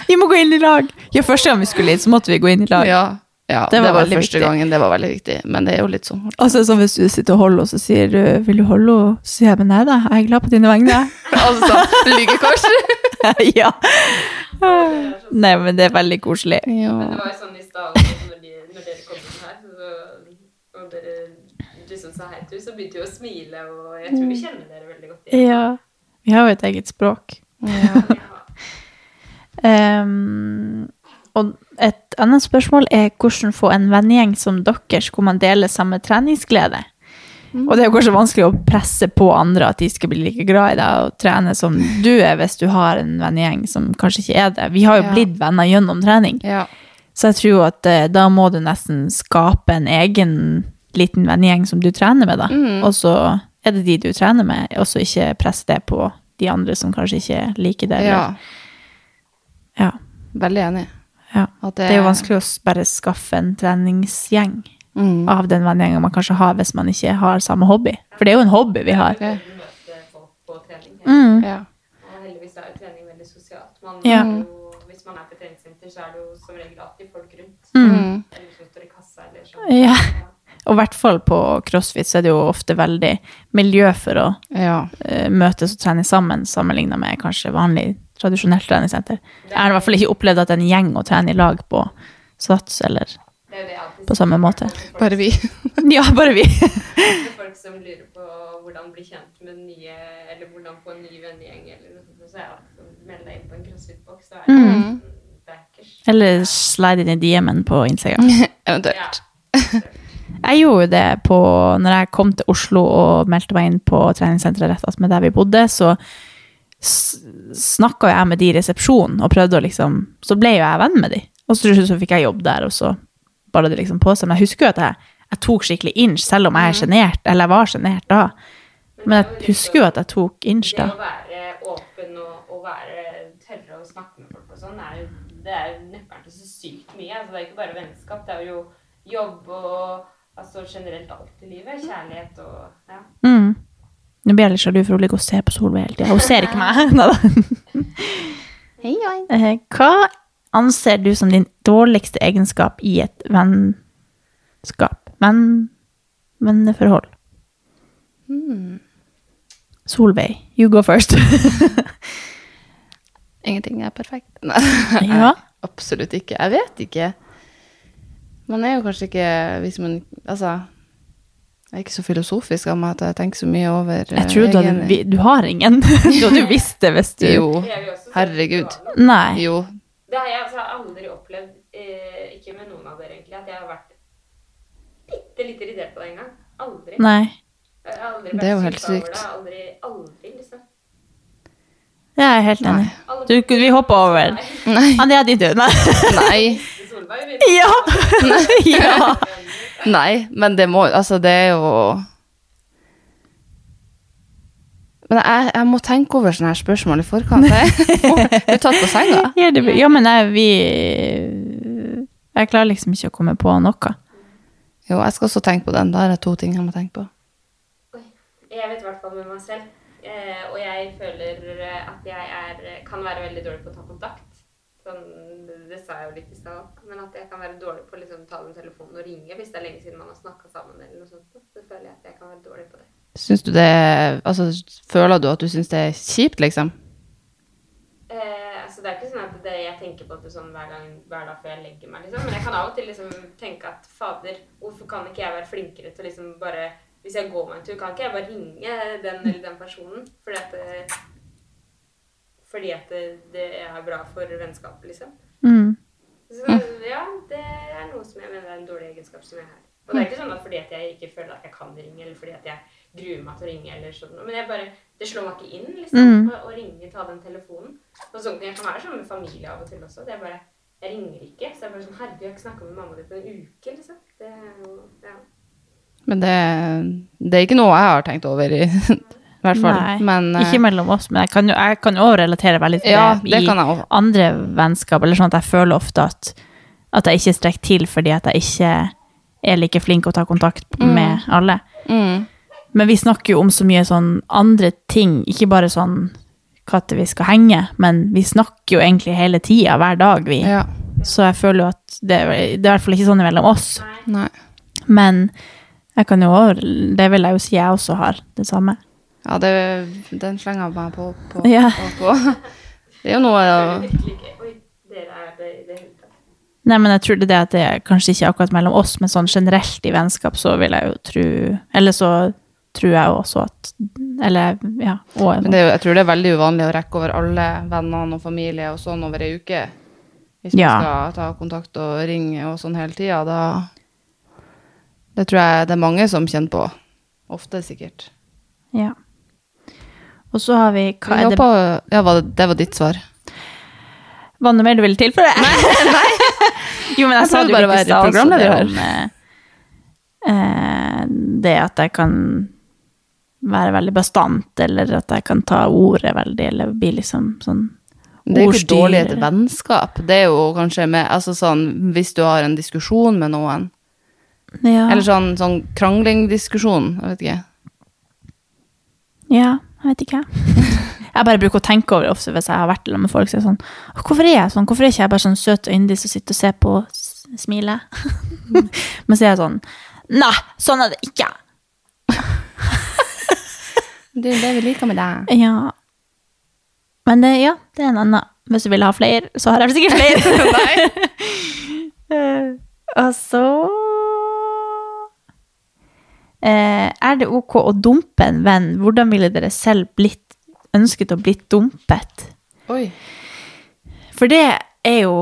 Vi må gå inn i lag. Ja, første gang vi skulle inn, så måtte vi gå inn i lag. Ja, ja Det det var var, veldig første viktig. gangen. Det var veldig viktig. Men det er jo litt sånn Altså, sånn hvis du sitter og holder, og så sier du 'vil du holde henne', så sier jeg 'men nei da, jeg er glad på dine vegne'. Altså sånn lykkekors. ja. Nei, men det er veldig koselig. Ja. Men det var jo sånn i stad når, de, når dere kom inn her, så, og dere liksom sa hei til så begynte hun å smile, og jeg tror vi kjenner dere veldig godt igjen. Ja. Vi har jo et eget språk. Ja. Ehm, og et annet spørsmål er hvordan få en vennegjeng som deres, hvor man deler samme treningsglede. Og det er jo kanskje vanskelig å presse på andre at de skal bli like glad i deg og trene som du er, hvis du har en vennegjeng som kanskje ikke er det. Vi har jo Ja. blitt venner gjennom trening. ja. Så jeg tror at eh, da må du nesten skape en egen liten vennegjeng som du trener med, da. Mm. Og så er det de du trener med, og så ikke presse det på de andre som kanskje ikke liker det. ja. ja. Veldig enig. Ja. At Det er jo vanskelig å bare skaffe en treningsgjeng Mm. av den vennegjengen man kanskje har hvis man ikke har samme hobby. For det er jo en hobby vi har. Vi møter folk på trening. Mm. Ja. Og heldigvis er trening veldig sosialt. Man, Ja. er jo, hvis man er på treningssenter, så er det jo som regel alltid folk rundt. Mm. Eller som står i kassa, eller sånn. Ja. Og i hvert fall på crossfit så er det jo ofte veldig miljø for å ja. eh, møtes og trene sammen, sammenlignet med kanskje vanlig tradisjonelt treningssenter. Jeg har i hvert fall ikke opplevd at en gjeng å trene i lag på Sats, eller er på samme måte. Bare vi. Ja, bare vi. folk som lurer på hvordan bli kjent med nye, eller hvordan få en ny vennegjeng, eller noe sånt, så alltid sånn, meld deg inn på en crossfit-boks, så er det Mm. backers. Eller slide inn i DM-en på Instagram. Eventuelt. Jeg gjorde det på Når jeg kom til Oslo og meldte meg inn på treningssenteret rett attmed der vi bodde, så snakka jeg med de i resepsjonen og prøvde å liksom Så ble jo jeg venn med de. Og så, så fikk jeg jobb der, og så balla det liksom på seg. Men jeg husker jo at jeg, jeg tok skikkelig inch, selv om jeg er sjenert. Eller jeg var sjenert da. Men jeg husker jo at jeg tok inch da. Det å være åpen og, og være, tørre å snakke med folk og sånn, er jo, det er jo nøkkelen til så sykt mye. Altså, det er ikke bare vennskap, det er jo jobb og altså, generelt alt i livet. Kjærlighet og ja. Mm. Nå blir jeg litt sjalu, for hun ligger og ser på Solveig hele tida. Hun ser ikke meg. Hei, hei. Eh, Hva anser du som din dårligste egenskap i et vennskap? Venn... Venneforhold? Solveig, you go first. Ingenting er perfekt. Nei, Ja. absolutt ikke. Jeg vet ikke. Man er jo kanskje ikke hvis man, Altså, er ikke så filosofisk av meg at jeg tenker så mye over Jeg tror du, hadde, du har ingen. Du hadde visst det hvis du Jo, Jeg herregud. det. Nei. Jo. Det har jeg altså aldri opplevd, eh, ikke med noen av dere egentlig, at jeg har vært bitte litt irritert på det engang. Aldri. Nei. Jeg har aldri Det er jo helt sykt. Aldri, aldri, liksom. Det er jeg helt enig. Du, vi hopper over. Nei. Andrea, din tur. Nei. Nei. Solveig vil- Ja! ja. Nei, men det må Altså, det er jo Men jeg, jeg må tenke over sånne her spørsmål i forkant. Jeg blir tatt på senga. Ja, det, ja, men jeg, vi Jeg klarer liksom ikke å komme på noe. Jo, jeg skal også tenke på den. Da er det to ting jeg må tenke på. Jeg vet i hvert fall med meg selv. Eh, og jeg føler eh, at jeg er, kan være veldig dårlig på å ta kontakt. Sånn, det sa jeg jo litt i stad. Men at jeg kan være dårlig på å liksom, ta den telefonen og ringe hvis det er lenge siden man har snakka sammen. eller noe sånt. Så føler jeg at jeg kan være dårlig på det. Syns du det Altså, føler du at du syns det er kjipt, liksom? Eh, altså det er ikke sånn at det, jeg tenker på det sånn hver, gang, hver dag før jeg legger meg. liksom. Men jeg kan av og til liksom tenke at fader, hvorfor kan ikke jeg være flinkere til liksom bare Hvis jeg går meg en tur, kan ikke jeg bare ringe den eller den personen? Fordi at det, fordi at det, det er bra for vennskapet, liksom. Mm. Så ja, det er noe som jeg mener er en dårlig egenskap som jeg har. Og det er ikke sånn at fordi at jeg ikke føler at jeg kan ringe, eller fordi at jeg gruer meg til å ringe, eller sånn. Men jeg bare, det slår meg ikke inn, liksom, Mm. å, å ringe, ta den telefonen. Og sånn, jeg kan være sammen med familie av og til også. Det er bare, jeg ringer ikke. Så jeg er bare sånn, herregud, jeg har ikke snakka med mamma di på en uke, liksom. Det er jo, ja. Men det, det er ikke noe jeg har tenkt over, i, i hvert fall. Nei, Men uh, Ikke mellom oss, men jeg kan jo jeg kan relatere veldig til Ja, det, i andre vennskap. Eller sånn at jeg føler ofte at, at jeg ikke strekker til fordi at jeg ikke er like flink å ta kontakt med alle. mm, Men vi snakker jo om så mye sånn andre ting, ikke bare sånn når vi skal henge, men vi snakker jo egentlig hele tida, hver dag, vi. Ja. Så jeg føler jo at det, det er i hvert fall ikke sånn mellom oss. Nei. Men jeg kan jo det vil jeg jo si jeg også har, det samme. Ja, det, den slenger jeg meg på. på, Ja. på, på. Det er jo noe tatt. Nei, men jeg tror det er det at det er kanskje ikke akkurat mellom oss, men sånn generelt i vennskap, så vil jeg jo tro Eller så tror jeg også at Eller, ja. Og, Men det er jeg tror det er veldig uvanlig å rekke over alle vennene og familie og sånn over ei uke. Hvis man skal ta kontakt og ringe og sånn hele tida, da Det tror jeg det er mange som kjenner på. Ofte, sikkert. ja. Og så har vi Hva er det på, ja, var det, det var ditt svar. Var det mer du ville tilføye? Nei, jo, men jeg, Jeg sa du det jo bare ikke i stad, det om, eh, eh, det at jeg kan være veldig bastant, eller at jeg kan ta ordet veldig, eller bli liksom sånn Det er jo ikke dårlig et vennskap. Det er jo kanskje med altså sånn, Hvis du har en diskusjon med noen, Ja. eller sånn, sånn kranglingdiskusjon, jeg vet ikke. Ja, jeg vet ikke. Jeg bare bruker å tenke over det ofte hvis jeg har vært med folk. Så er sånn, hvorfor er jeg sånn? Hvorfor er ikke jeg bare sånn søt og yndig som sitter og ser på og smiler? Men så er jeg sånn, nei, sånn er det ikke. Det er det vi liker med deg. Ja. Men det, ja, det er en annen. Hvis du vil ha flere, så har jeg sikkert flere. Eh, og så Er det ok å dumpe en venn? Hvordan ville dere selv blitt, ønsket å blitt dumpet? Oi. For det er jo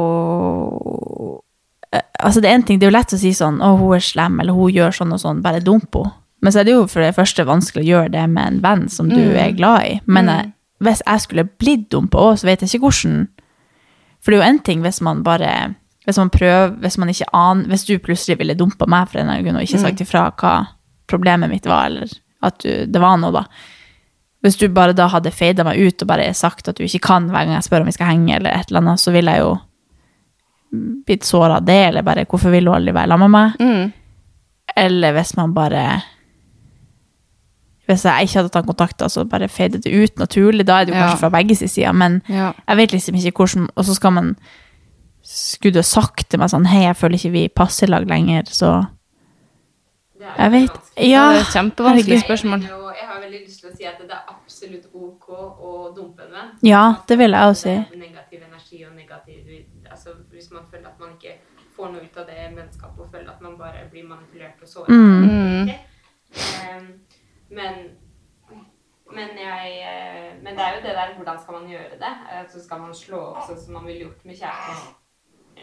eh, Altså, det er en ting, det er jo lett å si sånn Å, hun er slem, eller hun gjør sånn og sånn, bare dump henne. Men så er det jo for det første vanskelig å gjøre det med en venn som du er glad i. Men jeg, hvis jeg skulle blitt dumpa òg, så vet jeg ikke hvordan. For det er jo en ting hvis man bare Hvis man prøver, hvis man ikke aner Hvis du plutselig ville dumpa meg for en grunn og ikke sagt ifra hva problemet mitt var, eller at du, det var noe, da. Hvis du bare da hadde fada meg ut og bare sagt at du ikke kan hver gang jeg spør om vi skal henge, eller et eller annet, så ville jeg jo blitt såra av det, eller bare 'hvorfor vil du aldri være sammen med meg'? Mm. Eller hvis man bare Hvis jeg ikke hadde tatt kontakt, så bare feidet det ut naturlig, da er det jo Ja. kanskje fra begge sin side, men Ja. jeg vet liksom ikke hvordan Og så skal man Skulle du sagt til meg sånn 'hei, jeg føler ikke vi passer lag lenger', så Jeg vet. Ja. Det er et kjempevanskelig spørsmål. Jeg, jeg har veldig lyst til å si at det er absolutt ok å dumpe en venn. Ja, det vil jeg også si. Negativ energi og negativ altså, Hvis man føler at man ikke får noe ut av det vennskapet, og føler at man bare blir manipulert og såret. Mm. Eh, men men, jeg, eh, men det er jo det der hvordan skal man gjøre det? Eh, Så skal man slå opp sånn som man ville gjort med kjæresten.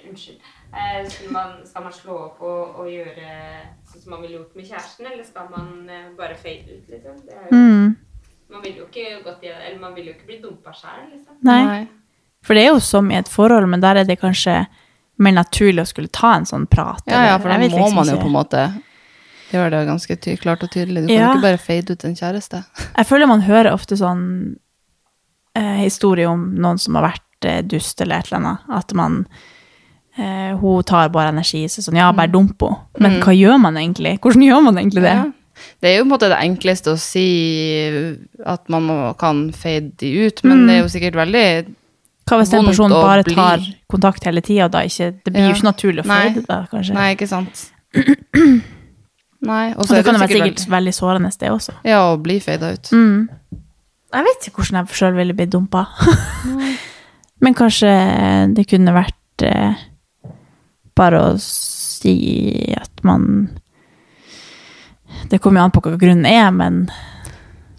Unnskyld. Eh, Skal man, skal man slå opp og, og gjøre sånn som man ville gjort med kjæresten, eller skal man eh, bare fade ut, liksom? Det er jo, Mm. Man vil jo ikke gått i Eller man vil jo ikke bli dumpa sjæl, liksom. Nei. For det er jo som i et forhold, men der er det kanskje mer naturlig å skulle ta en sånn prat. Ja, ja, for da må liksom man jo på en måte gjøre det ganske ty klart og tydelig. Du kan Ja. ikke bare fade ut en kjæreste. Jeg føler man hører ofte sånn eh, historie om noen som har vært eh, dust eller et eller annet. At man eh, Hun tar bare energi, så sånn Ja, bare dump henne. Men hva gjør man egentlig? Hvordan gjør man egentlig det? Ja. Det er jo på en måte det enkleste å si at man må, kan fade de ut, men Mm. det er jo sikkert veldig Hva hvis den Vondt personen bare bli. tar kontakt hele tida, da ikke Det blir Ja. jo ikke naturlig å fade da, kanskje. Nei, ikke sant. Nei, og Og så det er kan det være sikkert sikkert veldig sårende, det også. Ja, å bli fada ut. Mm. Jeg vet ikke hvordan jeg sjøl ville blitt dumpa. Men kanskje det kunne vært eh, bare å si at man Det kommer jo an på hva grunnen er, men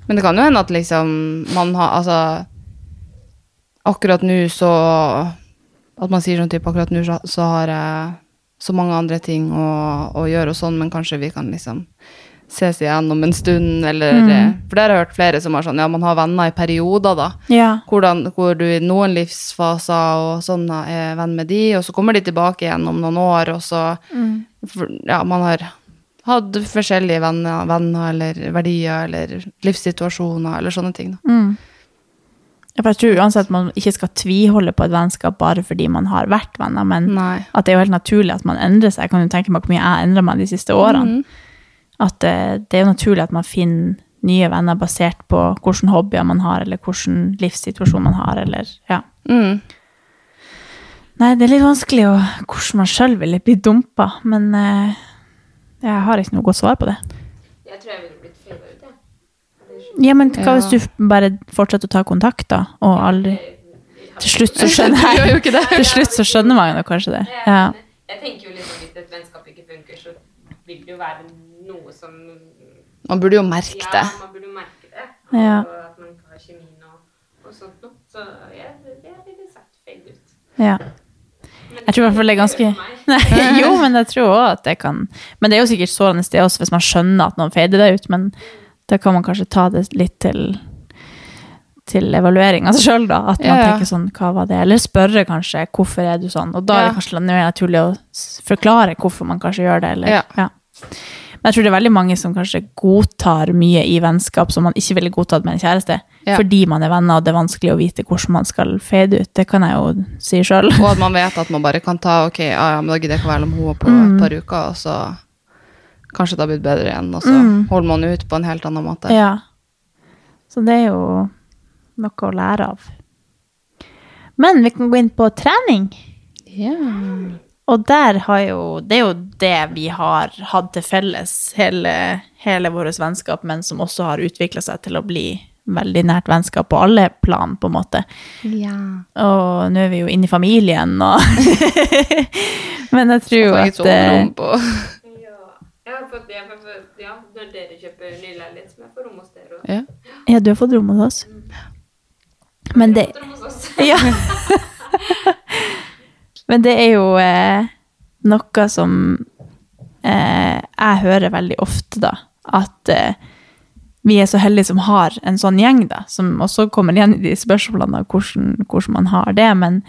Men det kan jo hende at liksom man har Altså Akkurat nå så At man sier sånn type akkurat nå så, så har jeg så mange andre ting å, å gjøre og sånn, men kanskje vi kan liksom ses igjen om en stund, eller Mm. For det har jeg hørt flere som har sånn Ja, man har venner i perioder, da. ja. Hvordan, hvor du i noen livsfaser og sånn er venn med de, og så kommer de tilbake igjen om noen år, og så for, Ja, man har hatt forskjellige venner, venner eller verdier eller livssituasjoner eller sånne ting. Da. Mm. For jeg tror uansett man ikke skal tviholde på et vennskap bare fordi man har vært venner, men Nei. at det er jo helt naturlig at man endrer seg. Jeg kan jo tenke meg hvor mye jeg endrer meg de siste årene. Mhm. At det, det er jo naturlig at man finner nye venner basert på hvilke hobbyer man har, eller hvilken livssituasjon man har, eller ja. Mm. Nei, det er litt vanskelig å, hvordan man sjøl ville blitt dumpa, men eh, jeg har ikke noe godt svar på det. Jeg tror jeg ville blitt fada ut, jeg. Ja, men hva Ja. hvis du bare fortsetter å ta kontakt, da, og aldri Til slutt så skjønner jeg jo jeg ikke det. Til slutt så skjønner man jo kanskje det. Ja. Jeg tenker jo liksom hvis et vennskap ikke funker, så vil det jo være noe som Man burde jo merke Ja, det. man burde merke det. Ja. Og at man ikke har kjemien og, og sånt noe. Så ja, det ville sett feil ut. ja. Jeg tror i hvert fall det er ganske. Nei, Jo, men jeg tror òg at det kan Men det er jo sikkert sårende sted også, hvis man skjønner at noen fader det ut, men da kan man kanskje ta det litt til til evalueringa altså sjøl, da. At man Ja, ja. tenker sånn, hva var det? Eller spørre kanskje, hvorfor er du sånn? Og da er det kanskje mer naturlig å forklare hvorfor man kanskje gjør det, eller Ja. Men jeg tror det er veldig mange som kanskje godtar mye i vennskap som man ikke ville godtatt med en kjæreste. Ja. Fordi man er venner, og det er vanskelig å vite hvordan man skal fade ut. Det kan jeg jo si sjøl. Og at man vet at man bare kan ta Ok, ja, ja, men da gidder jeg ikke å være med henne på Mm. et par uker, og så kanskje det har blitt bedre igjen, og så Mm. holder man ut på en helt annen måte. Ja. Så det er jo noe å lære av. Men vi kan gå inn på trening. Ja. Og der har jo Det er jo det vi har hatt til felles, hele, hele vårt vennskap, men som også har utvikla seg til å bli veldig nært vennskap på alle plan, på en måte. ja. Og nå er vi jo inne i familien, og Men jeg tror jo at eh, på Ja. Jeg har fått, jeg har fått, ja, når dere kjøper ny leilighet, som jeg får rom hos dere. også. ja. Ja, du har fått rom hos oss. Men det rom hos oss. Ja. Men det er jo eh, noe som eh, jeg hører veldig ofte, da. At eh, vi er så heldige som har en sånn gjeng, da. Som også kommer igjen i de spørsmålene om hvordan, hvordan man har det. Men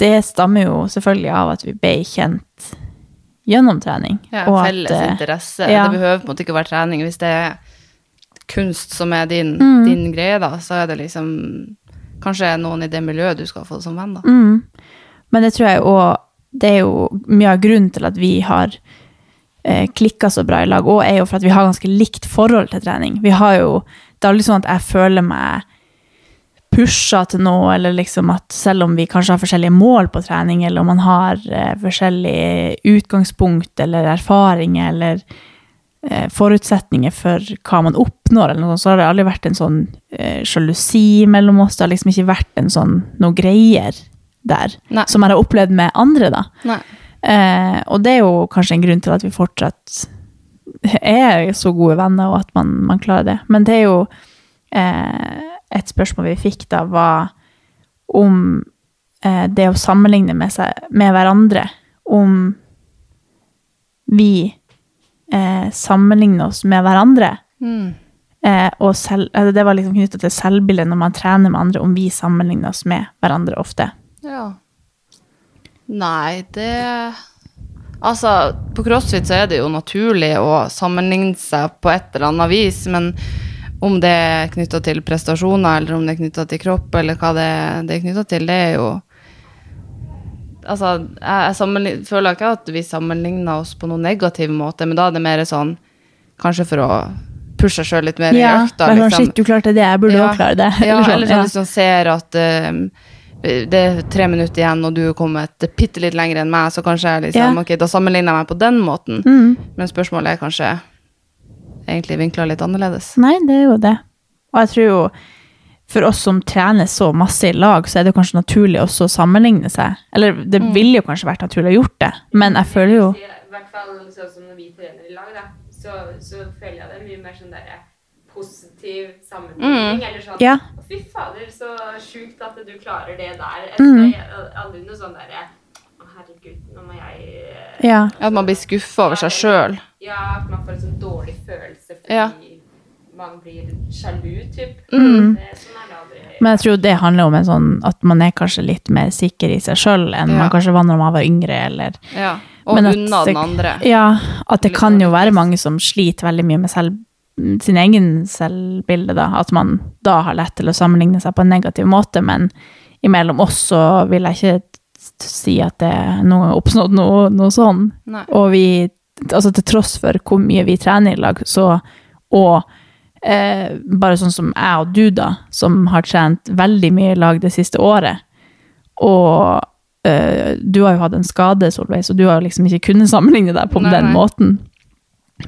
det stammer jo selvfølgelig av at vi ble kjent gjennom trening. ja og felles at, interesse. ja. Det behøver på en måte ikke å være trening. Hvis det er kunst som er din, Mm. din greie, da, så er det liksom Kanskje noen i det miljøet du skal få som venn, da. Mm. Men det tror jeg òg Det er jo mye av grunnen til at vi har eh, klikka så bra i lag, og er jo for at vi har ganske likt forhold til trening. Vi har jo Det er aldri sånn at jeg føler meg pusha til noe, eller liksom at selv om vi kanskje har forskjellige mål på trening, eller om man har eh, forskjellige utgangspunkt eller erfaringer eller eh, forutsetninger for hva man oppnår, eller noe sånt, så har det aldri vært en sånn eh, sjalusi mellom oss. Det har liksom ikke vært en sånn noe greier. Der, Nei. som jeg har opplevd med andre, da. Eh, og det er jo kanskje en grunn til at vi fortsatt er så gode venner, og at man, man klarer det. Men det er jo eh, Et spørsmål vi fikk da, var om eh, det å sammenligne med, seg, med hverandre. Om vi eh, sammenligner oss med hverandre. Mm. Eh, og selv, altså det var liksom knytta til selvbildet når man trener med andre, om vi sammenligner oss med hverandre ofte. Ja. Nei, det Altså, på crossfit så er det jo naturlig å sammenligne seg på et eller annet vis, men om det er knytta til prestasjoner, eller om det er knytta til kropp, eller hva det, det er knytta til, det er jo Altså, jeg, jeg føler ikke at vi sammenligner oss på noen negativ måte, men da er det mer sånn Kanskje for å pushe seg sjøl litt mer i økta. Ja, sånn, liksom. shit, du klarte det, jeg burde Ja. også klare det. Ja, Eller sånn, eller sånn ja. hvis man ser at eh, det er tre minutter igjen, og du er kommet bitte litt lenger enn meg, så kanskje jeg liksom, yeah. ok, da sammenligner jeg meg på den måten. Mm. Men spørsmålet er kanskje egentlig vinkla litt annerledes. Nei, det er jo det. Og jeg tror jo for oss som trener så masse i lag, så er det kanskje naturlig også å sammenligne seg. Eller det Mm. ville jo kanskje vært naturlig å gjort det, men jeg føler jo I hvert fall sånn som når vi trener i lag, da, så, så føler jeg det mye mer sånn derre positiv sammenligning. Eller sånn Ja. Fy fader, så sjukt at du klarer det der. Mm. Aldri noe sånn derre Å, herregud, nå må jeg ja. Ja. At man blir skuffa over seg sjøl. Ja, at man får en sånn dårlig følelse fordi Ja. man blir sjalu, typ. Mm. Det, sånn er det aldri. Men jeg tror det handler om en sånn at man er kanskje litt mer sikker i seg sjøl enn Ja. man kanskje var når man var yngre, eller Ja. Og unna den andre. Ja, at det kan jo være mange som sliter veldig mye med selv, sin egen selvbilde, da. At man da har lett til å sammenligne seg på en negativ måte, men imellom oss så vil jeg ikke si at det noen har oppnådd noe, noe sånn. Nei. Og vi, altså til tross for hvor mye vi trener i lag, så Og eh, bare sånn som jeg og du, da, som har trent veldig mye i lag det siste året. Og eh, du har jo hatt en skade, Solveig, så du har jo liksom ikke kunnet sammenligne deg på Nei, den nei. måten.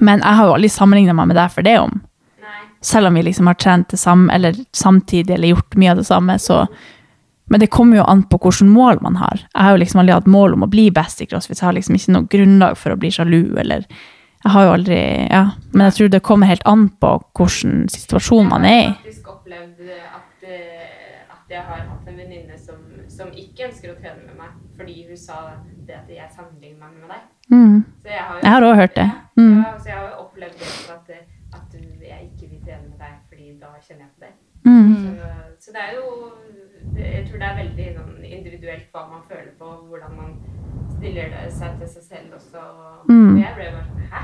Men jeg har jo aldri sammenligna meg med deg for det om. Nei. Selv om vi liksom har trent det samme, eller samtidig, eller gjort mye av det samme, så Men det kommer jo an på hvilke mål man har. Jeg har jo liksom aldri hatt mål om å bli best i crossfit, jeg har liksom ikke noe grunnlag for å bli sjalu, eller Jeg har jo aldri Ja. Men jeg tror det kommer helt an på hvilken situasjon man er i. Jeg har faktisk opplevd at, eh, at jeg har hatt en venninne som, som ikke ønsker å trene med meg, fordi hun sa det at jeg sammenligner meg med deg. Mm. Så jeg har, også hørt det. Mm. ja, så jeg har jo opplevd det at, at jeg ikke vil trene med deg, fordi da kjenner jeg på det. Mm. Så, så det er jo Jeg tror det er veldig sånn, individuelt hva man føler på, hvordan man stiller det seg til seg selv også. Mm. Og jeg ble bare sånn Hæ?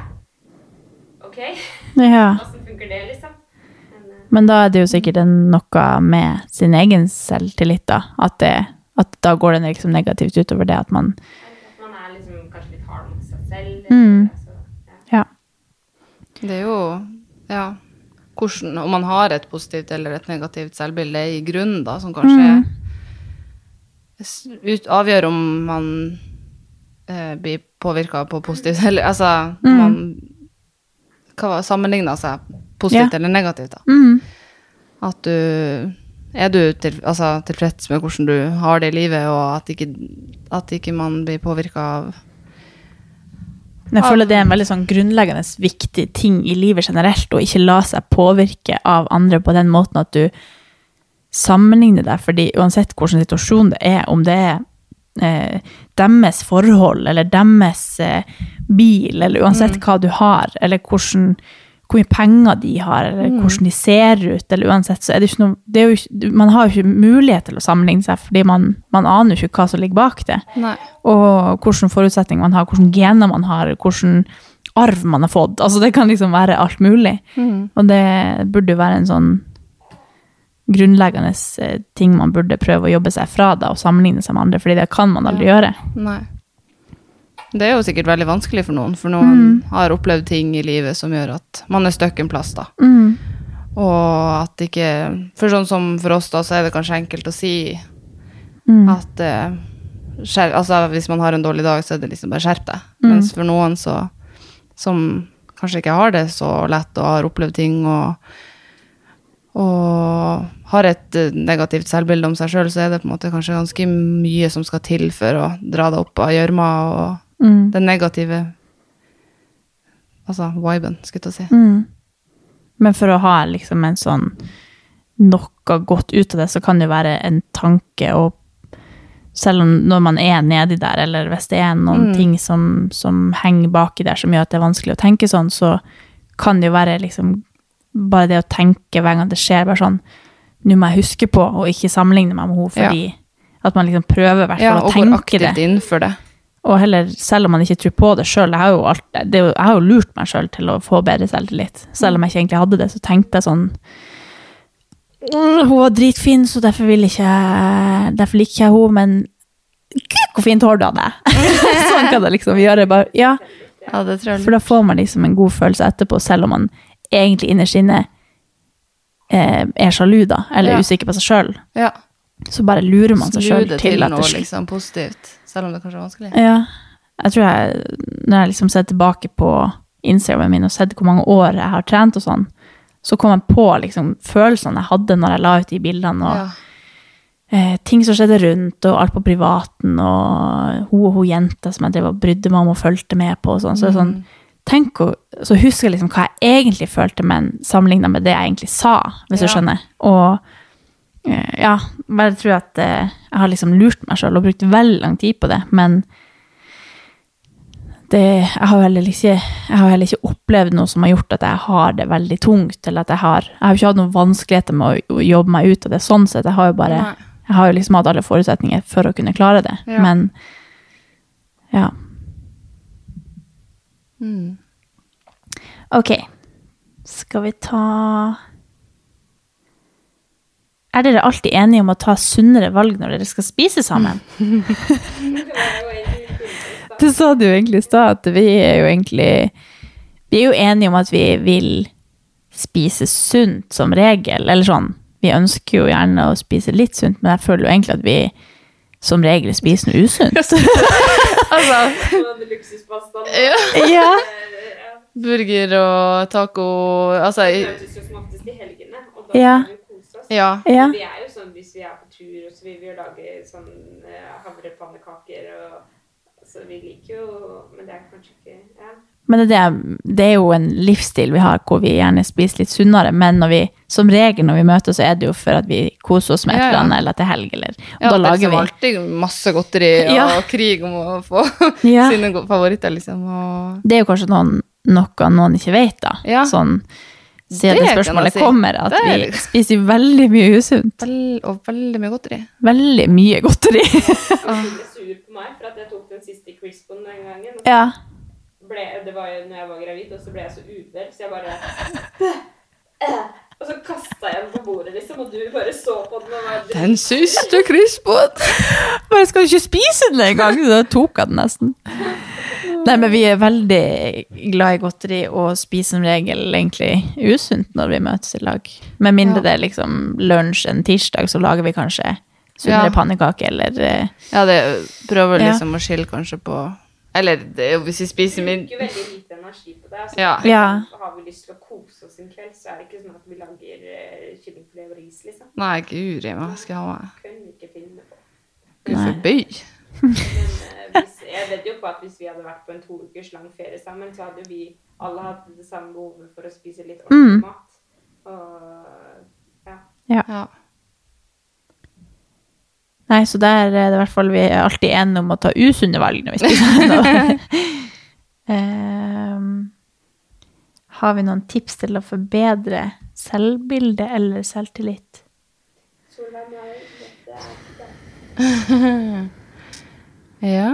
OK? Ja. Åssen funker det, liksom? Men, eh, Men da er det jo sikkert noe med sin egen selvtillit, da. At, det, at da går det liksom negativt utover det at man At man er liksom kanskje litt hard mot seg selv. Mm. Altså, ja. Ja. Det er jo Ja. Hvordan, om man har et positivt eller et negativt selvbilde i grunnen, da, som kanskje Mm. ut, avgjør om man eh, blir påvirka på positivt eller Altså, Mm. man hva sammenligner seg positivt Ja. eller negativt, da. Mm. At du Er du til, altså, tilfreds med hvordan du har det i livet, og at ikke, at ikke man blir påvirka av Jeg føler det er en veldig sånn grunnleggende viktig ting i livet generelt, å ikke la seg påvirke av andre på den måten at du sammenligner deg, fordi uansett hvilken situasjon det er, om det er eh, deres forhold, eller deres eh, bil, eller uansett hva du har, eller hvordan, hvor mye penger de har, eller hvordan de ser ut, eller uansett, så er det ikke noe, det jo ikke, man har jo ikke mulighet til å sammenligne seg, fordi man, man aner jo ikke hva som ligger bak det Nei. og hvilke forutsetninger man har, hvilke gener man har, hvilken arv man har fått. Altså det kan liksom være alt mulig. Og det burde jo være en sånn grunnleggende eh, ting man burde prøve å jobbe seg fra da, og sammenligne seg med andre, fordi det kan man aldri gjøre. Nei. Det er jo sikkert veldig vanskelig for noen, for noen har opplevd ting i livet som gjør at man er stuck en plass, da. Mm. Og at ikke For sånn som for oss, da, så er det kanskje enkelt å si Mm. at eh, skjer, Altså, hvis man har en dårlig dag, så er det liksom bare skjerp deg. Mm. Mens for noen så Som kanskje ikke har det så lett og har opplevd ting og og har et eh, negativt selvbilde om seg sjøl, så er det på en måte kanskje ganske mye som skal til for å dra deg opp av gjørma og Mm. den negative Altså viben, skulle jeg til å si. Mm. Men for å ha liksom en sånn noe godt ut av det, så kan det jo være en tanke og selv om når man er nedi der, eller hvis det er noen Mm. ting som, som henger baki der som gjør at det er vanskelig å tenke sånn, så kan det jo være liksom bare det å tenke hver gang det skjer, bare sånn Nå må jeg huske på å ikke sammenligne meg med henne, fordi at man liksom prøver i hvert fall Ja, å og går tenke det. aktivt inn for det. Og heller, selv om man ikke tror på det sjøl, jeg, har jo alt- det jeg har jo lurt meg sjøl til å få bedre selvtillit. Selv om jeg ikke egentlig hadde det, så tenkte jeg sånn «Mm, Hun var dritfin, så derfor vil ikke Derfor liker jeg henne, men gud, hvor fint hår du hadde! sånn kan det liksom gjøre. Bare, ja, Ja, det tror jeg. for da får man liksom en god følelse etterpå, selv om man egentlig innerst inne eh, er sjalu, da, eller Ja. usikker på seg sjøl. Ja. Så bare lurer man seg sjøl til, til at noe liksom positivt, selv om det kanskje er vanskelig. Ja. Jeg tror jeg, når jeg liksom ser tilbake på Instagramen min og sett hvor mange år jeg har trent og sånn, så kom jeg på liksom følelsene jeg hadde når jeg la ut de bildene, og Ja. eh, ting som skjedde rundt, og alt på privaten, og hun og hun jenta som jeg drev og brydde meg om og fulgte med på og sånn. Så det er sånn, tenk så husker jeg liksom hva jeg egentlig følte, men sammenlignet med det jeg egentlig sa, hvis du skjønner. Og eh, ja, bare tror at eh, jeg har liksom lurt meg selv og brukt veldig lang tid på det, men det, jeg, har ikke, jeg har heller ikke opplevd noe som har gjort at jeg har det veldig tungt, eller at jeg har, jeg har ikke hatt noen vanskeligheter med å jobbe meg ut av det sånn sett. Jeg har jo bare, jeg har jo liksom hatt alle forutsetninger for å kunne klare det. Ja. Men ja, Mm. ok. Skal vi ta Er dere alltid enige om å ta sunnere valg når dere skal spise sammen? Det sa du jo egentlig i stad, at vi er jo egentlig Vi er jo enige om at vi vil spise sunt som regel, eller sånn. Vi ønsker jo gjerne å spise litt sunt, men jeg føler jo egentlig at vi som regel spiser noe usunt. Altså, ja. ja. burger og taco Altså, i- Ja. Ja. Ja. Vi er jo sånn hvis vi er på tur, så vil vi jo lage sånn eh, havrepannekaker og Så vi liker jo Men det er kanskje ikke ja. Men det, er det, er jo en livsstil vi har hvor vi gjerne spiser litt sunnere, men når vi, som regel når vi møtes, så er det jo for at vi koser oss med et Ja, ja. eller annet, eller at det er helg, eller og Ja, da lager vi lager det vi alltid masse godteri og Ja. krig om å få Ja. sine favoritter, liksom. Og Det er jo kanskje noen, noe noen ikke vet, da. Ja. Sånn, siden Det det spørsmålet si. kommer, at vi spiser veldig mye usunt. vel- og veldig mye godteri. Veldig mye godteri. ah. sur på meg for at jeg tok den siste crispen den gangen. Ja. ble, det var jo når jeg var gravid, og så ble jeg så uvel, så jeg bare Og så kasta jeg den på bordet, liksom, og du bare så på den og var Den siste crispen! Men jeg skal ikke spise den engang! Da tok jeg den nesten. Nei, men vi er veldig glad i godteri og spiser som regel egentlig usunt når vi møtes i lag. Med mindre Ja. det er liksom lunsj en tirsdag, så lager vi kanskje sunnere Ja. pannekaker eller eh, Ja, det prøver Ja. liksom å skille kanskje på Eller det er jo hvis vi spiser min bruker veldig lite energi på det. Altså, Ja. Ja. Har vi lyst til å kose oss en kveld, så er det ikke sånn at vi lager uh, kyllingfilet og ris, liksom. Nei, guri hva skal jeg ha meg Kunne vi ikke finne på. Gud forby. Men eh, hvis, jeg vet jo på at hvis vi hadde vært på en to ukers lang ferie sammen, så hadde jo vi alle hatt det samme behovet for å spise litt ordentlig Mm. mat. Og ja. Ja. Nei, så der er det i hvert fall vi er alltid enige om å ta usunne valg når vi spiser. um, har vi noen tips til å forbedre selvbilde eller selvtillit? Solveig, er ja.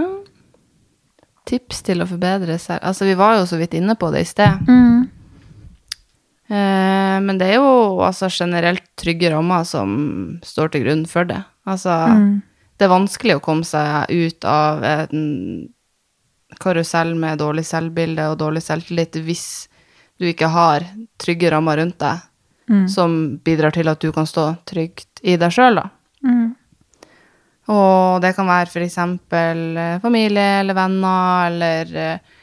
Tips til å forbedre seg Altså, vi var jo så vidt inne på det i sted. Mm. Eh, men det er jo altså generelt trygge rammer som står til grunn for det. Altså, Mm. det er vanskelig å komme seg ut av en karusell med dårlig selvbilde og dårlig selvtillit hvis du ikke har trygge rammer rundt deg Mm. som bidrar til at du kan stå trygt i deg sjøl, da. Mm. Og det kan være f.eks. familie eller venner, eller eh,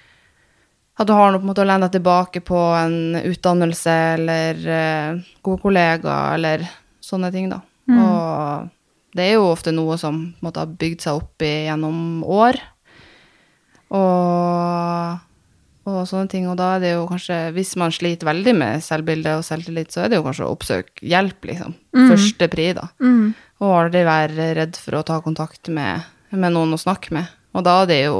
at du har noe på en måte å lene deg tilbake på, en utdannelse eller uh, gode kollegaer eller sånne ting, da. Mm. Og det er jo ofte noe som på en måte, har bygd seg opp i, gjennom år. Og, og, sånne ting. Og da er det jo kanskje, hvis man sliter veldig med selvbilde og selvtillit, så er det jo kanskje å oppsøke hjelp, liksom. Mm. Første pri, da. Mm. Og aldri være redd for å ta kontakt med, med noen å snakke med. Og da er det jo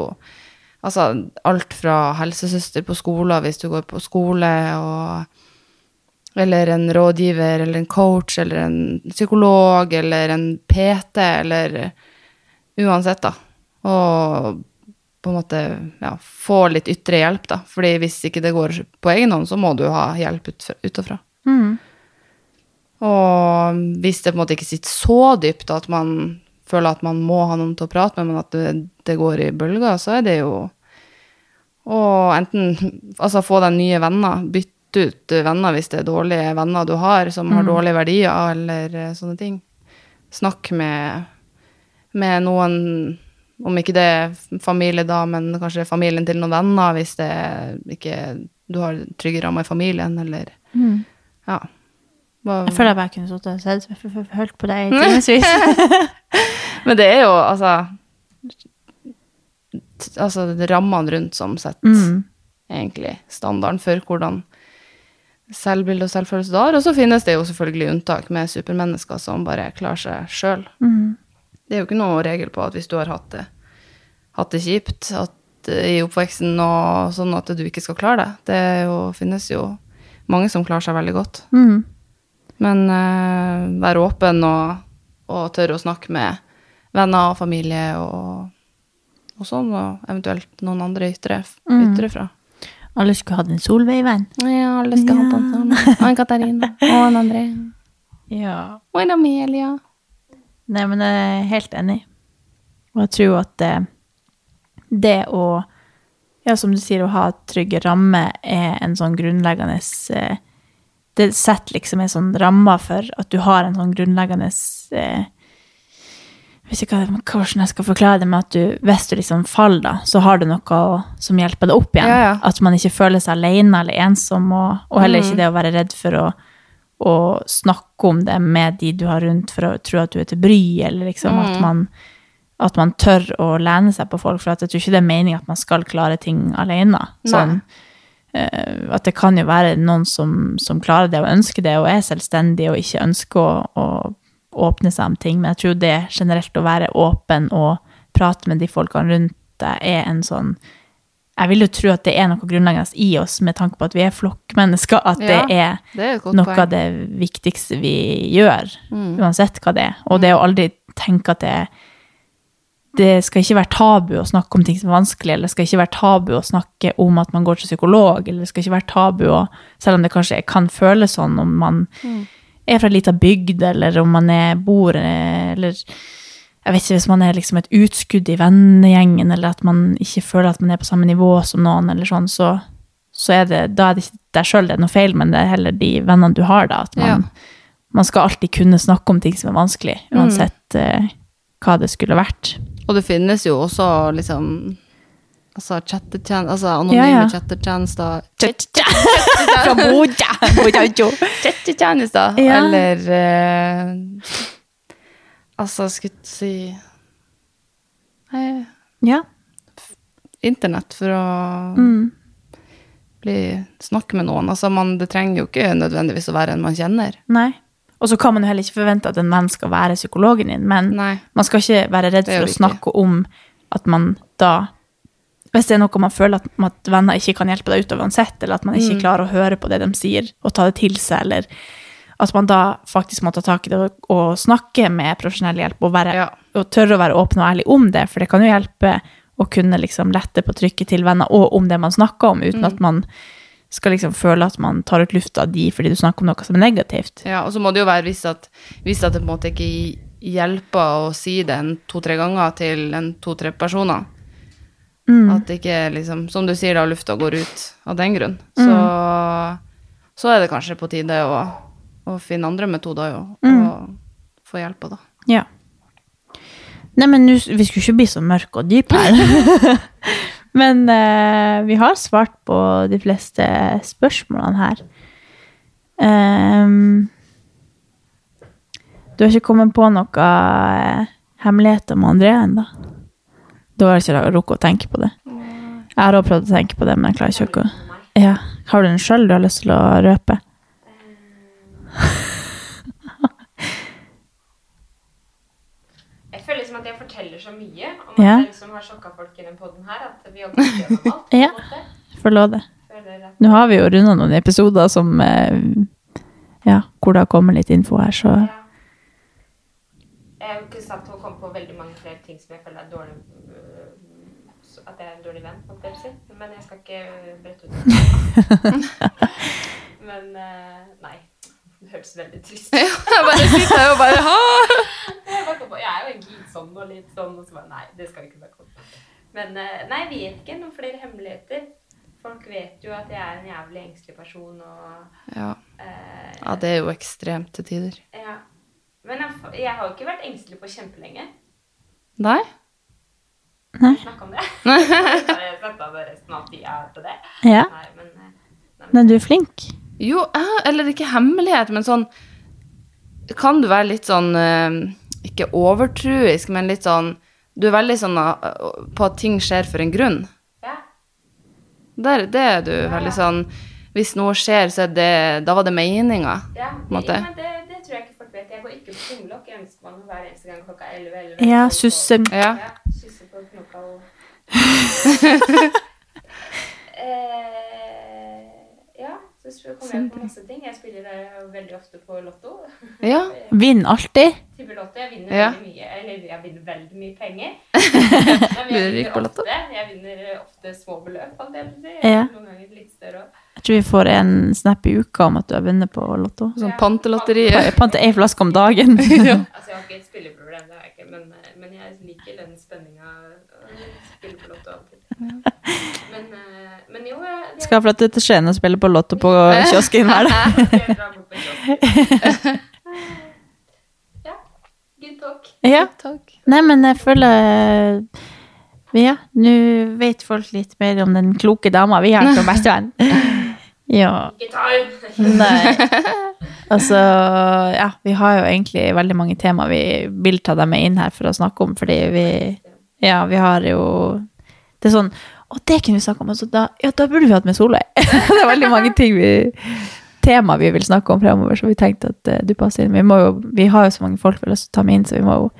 Altså alt fra helsesøster på skolen hvis du går på skole, og Eller en rådgiver eller en coach eller en psykolog eller en PT eller Uansett, da. Og på en måte ja, få litt ytre hjelp, da. Fordi hvis ikke det går på egen hånd, så må du ha hjelp utafra. Mm. Og hvis det på en måte ikke sitter så dypt at man føler at man må ha noen til å prate med, men at det, det går i bølger, så er det jo å enten altså få deg nye venner, bytte ut venner hvis det er dårlige venner du har som mm. har dårlige verdier, eller eh, sånne ting. Snakk med, med noen om ikke det er familie, da, men kanskje familien til noen venner, hvis det ikke du har trygge rammer i familien, eller mm. Ja. Hva, jeg føler jeg bare kunne sittet og hørt på deg i timevis. Men det er jo altså Altså rammene rundt som setter mm. egentlig standarden for hvordan selvbilde og selvfølelse du har. Og så finnes det jo selvfølgelig unntak med supermennesker som bare klarer seg sjøl. Mm. Det er jo ikke noe regel på at hvis du har hatt det, hatt det kjipt at, i oppveksten og sånn at du ikke skal klare det. Det jo, finnes jo mange som klarer seg veldig godt. Mm. Men uh, være åpen og, og, tørre å snakke med venner og familie og, og sånn, og eventuelt noen andre ytre, mm. ytre fra. Alle skulle hatt en Solveig-venn. Ja, alle skal ja. ha på en sånn. Og en Katarina. Og en André. Ja. Og en Amelia. Nei, men jeg er helt enig. Og jeg tror at det, det å Ja, som du sier, å ha trygge rammer er en sånn grunnleggende eh, det setter liksom en sånn ramme for at du har en sånn grunnleggende eh, vet ikke hvordan jeg skal forklare det, men at du, hvis du liksom faller, da, så har du noe som hjelper deg opp igjen. Ja, ja. At man ikke føler seg alene eller ensom, og, og heller ikke mm. det å være redd for å, å, snakke om det med de du har rundt, for å tro at du er til bry, eller liksom mm. at, man, at man tør å lene seg på folk. For jeg tror ikke det er meningen at man skal klare ting alene. Sånn, Nei at det kan jo være noen som, som, klarer det og ønsker det og er selvstendig og ikke ønsker å, å åpne seg om ting, men jeg tror det generelt å være åpen og prate med de folkene rundt deg er en sånn jeg vil jo tro at det er noe grunnleggende i oss med tanke på at vi er flokkmennesker. At ja, det er, det er noe av det viktigste vi gjør, mm. uansett hva det er. Og det å aldri tenke at det er det skal ikke være tabu å snakke om ting som er vanskelig, eller det skal ikke være tabu å snakke om at man går til psykolog, eller det skal ikke være tabu å Selv om det kanskje kan føles sånn om man mm. er fra ei lita bygd, eller om man er, bor Eller jeg vet ikke, hvis man er liksom et utskudd i vennegjengen, eller at man ikke føler at man er på samme nivå som noen, eller sånn, så, så er det da er det ikke deg sjøl det er noe feil, men det er heller de vennene du har, da. At man, ja. man skal alltid kunne snakke om ting som er vanskelig, mm. uansett mm. Hva det skulle vært. Og det finnes jo også liksom Altså chattetjenester Altså anonyme ja, ja. chattetjenester! Chattetjenester. Ja. Eller eh, Altså, skulle jeg si Nei Ja. Internett for å mm. bli, snakke med noen. Altså, man, det trenger jo ikke nødvendigvis å være en man kjenner. Nei. Og så kan man jo heller ikke forvente at en venn skal være psykologen din, men Nei. man skal ikke være redd for å snakke om at man da Hvis det er noe man føler at, at venner ikke kan hjelpe deg ut av uansett, eller at man ikke mm. klarer å høre på det de sier, og ta det til seg, eller at man da faktisk må ta tak i det og, og snakke med profesjonell hjelp, og, være, ja. og, tørre å være åpen og ærlig om det, for det kan jo hjelpe å kunne liksom lette på trykket til venner, og om det man snakker om, uten mm. at man skal liksom føle at man tar ut lufta av de fordi du snakker om noe som er negativt. Ja, og så må det jo være hvis at, hvis at det på en måte ikke hjelper å si det en to-tre ganger til en to-tre personer. Mm. At det ikke liksom, som du sier, da lufta går ut av den grunn. Mm. Så, så er det kanskje på tide å, å finne andre metoder jo, mm. og få hjelp av, da. Ja. Nei, men vi skulle ikke bli så mørke og dype her. Men eh, vi har svart på de fleste spørsmålene her. Um, du har ikke kommet på noe eh, hemmeligheter med André ennå? Da har jeg ikke rukket å tenke på det. Jeg har også prøvd å tenke på det, men jeg klarer ikke å ja. Har du en sjøl du har lyst til å røpe? Jeg føler liksom at jeg forteller så mye om Ja. at det som har sjokka folk i den poden her, at vi jobber gjennom alt. Ja. måte. Forlå det. Nå har vi jo runda noen episoder som eh, Ja, hvor det har kommet litt info her, så ja. Jeg kunne sagt å komme på veldig mange flere ting som jeg føler er dårlig øh, At jeg er en dårlig venn, holdt jeg på å si. Men jeg skal ikke brette ut det. Men nei. Det veldig trist Ja, Jeg bare sitter her og bare ha! Jeg er jo egentlig litt sånn og litt sånn, og så bare Nei, det skal vi ikke snakke om. Men eh, nei, jeg vet ikke noen flere hemmeligheter. Folk vet jo at jeg er en jævlig engstelig person, og Ja. eh, ja, det er jo ekstremt til tider. ja. Men jeg, jeg har jo ikke vært engstelig på kjempelenge. Nei? Snakk om det. Jeg av resten av tida til det. Ja. Nei, men, eh, nei, men du er flink. Jo, eller ikke hemmelighet, men sånn Kan du være litt sånn eh, Ikke overtruisk, men litt sånn Du er veldig sånn eh, på at ting skjer for en grunn. ja. Der, det er du veldig sånn Hvis noe skjer, så er det Da var det meninga. Ja, På en måte. ja, men det, det tror jeg ikke folk vet. Jeg går ikke på tunglokk. Jeg ønsker meg hver eneste gang klokka 11. 11 Ja, susse. Ja. Ja, kysse på knokka og eh, Ja, så kommer jeg på masse ting. Jeg spiller eh, veldig ofte på Lotto. Ja. Vinn alltid. Tipper Lotto. Jeg vinner Ja. veldig mye. Eller jeg vinner veldig mye penger. Men jeg vinner på Lotto? ofte. Jeg vinner eh, ofte små beløp. Ja. Noen ganger litt større òg. Jeg tror vi får en snap i uka om at du har vunnet på Lotto. Sånn pantelotteri. Jeg panter ei flaske om dagen. Altså, jeg har ikke et spilleproblem, det har jeg ikke, men, eh, men jeg liker den spenninga å spille på Lotto alltid. Men, eh, men jo jeg, jeg, Skal flytte til Skien og spille på Lotto på kiosken hver dag. Ja. Good talk. Ja. Nei, men jeg føler Ja, nå vet folk litt mer om den kloke dama vi har som bestevenn. Ja. Nei. Altså, ja, vi har jo egentlig veldig mange tema vi vil ta dem med inn her for å snakke om, fordi vi Ja, vi har jo Det er sånn Å, det kunne vi snakke om. Altså, da, ja, da burde vi hatt med Solveig. det er veldig mange ting vi tema vi vil snakke om fremover, så vi tenkte at uh, du passer inn. Vi, jo, vi har jo så mange folk vi har lyst til å ta med inn, så vi må jo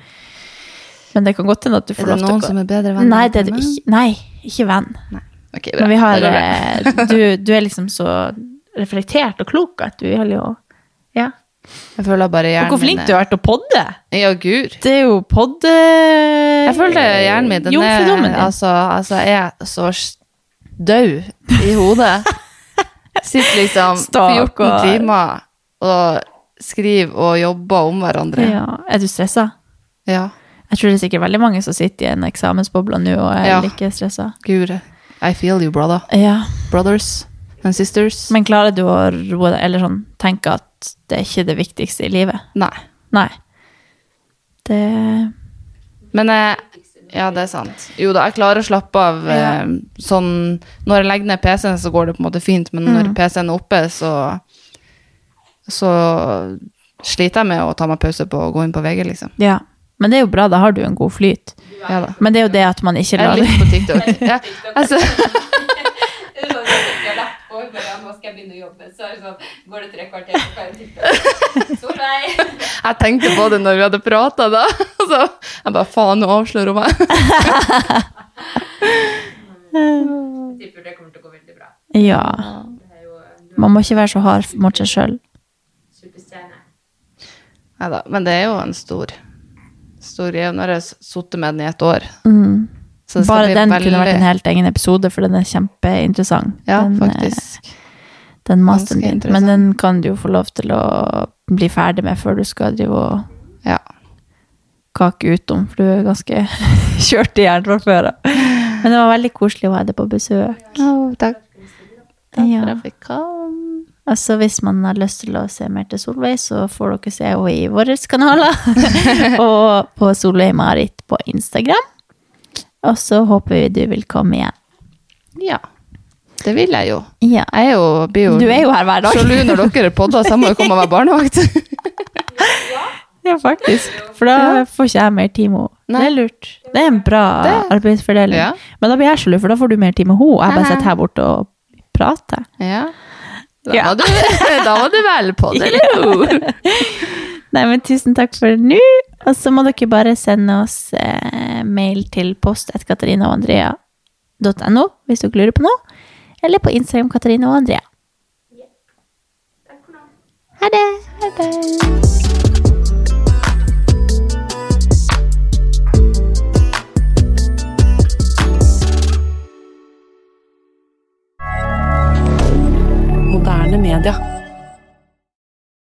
Men det kan godt hende at du får lov til å Er det noen som er bedre venn? Nei, det er du ikke. Nei, ikke venn. Ok, bra. Men vi har eh, du, du er liksom så reflektert og klok at du vil jo Ja. Jeg føler bare Og hjernen hvor flink min du har vært til å podde! Ja, gud. Det er jo podde... Jeg føler hjernen min den er, altså, altså, jeg er så død i hodet. Sitter liksom 14 timer og skriver og jobber om hverandre. ja. Er du stressa? Ja. Jeg tror det er sikkert veldig mange som sitter i en eksamensboble nå og er Ja. like stressa. Gud, I feel you, brother. Ja. Brothers and sisters. Men klarer du å roe deg, eller sånn tenke at det er ikke det viktigste i livet? Nei. Nei. Det Men jeg Ja, det er sant. Jo da, jeg klarer å slappe av Ja. eh, sånn Når jeg legger ned PC-en, så går det på en måte fint, men når Mm. PC-en er oppe, så Så sliter jeg med å ta meg pause på å gå inn på VG, liksom. Ja. Men det er jo bra, da har du en god flyt. Ja. Men det er jo det at man ikke Jeg er litt på TikTok. Ja, altså, Det er sånn at på, bare, ja, nå skal jeg begynne å jobbe, så er det sånn, går det tre kvarter, så kan jeg tippe. Solveig! jeg tenkte på det når vi hadde prata, da. Så jeg bare faen, nå avslører hun meg. Jeg tipper det kommer til å gå veldig bra. Ja. Jo Man må ikke være så hard mot seg sjøl. superstjerne. Nei da, men det er jo en stor stor greie. Nå har jeg sittet med den i et år. Mm. Så det skal Bare den kunne vært en helt egen episode, for den er kjempeinteressant. Ja, den, eh, faktisk. Den masteren din. Men den kan du jo få lov til å bli ferdig med før du skal drive og Ja. kake utom, for du er ganske kjørt i hjernen fra før av. Men det var veldig koselig å ha deg på besøk. Oh, takk. Takk Ja. for at jeg fikk. Altså, hvis man har lyst til å se mer til Solveig, så får dere se henne i våre kanaler. og på Solveig Marit på Instagram. Og så håper vi du vil komme igjen. Ja. Det vil jeg jo. Ja. Jeg er jo, blir jo Du er jo her hver dag. sjalu når dere podder, så jeg må jo komme og være barnevakt. Ja, faktisk. For da får ikke jeg mer tid med henne. Det er lurt. Det er en bra Det- arbeidsfordeling. Ja. Men da blir jeg sjalu, for da får du mer tid med henne. Jeg bare sitter her borte og prater. Ja. Da, Ja. Var du, da var du vel på det, eller? Nei, men tusen takk for nå. Og så må dere bare sende oss eh, mail til post.katarinaogandrea.no hvis dere lurer på noe. Eller på Instagram Katarina og Andrea. Ha det! Ha det. Moderne media.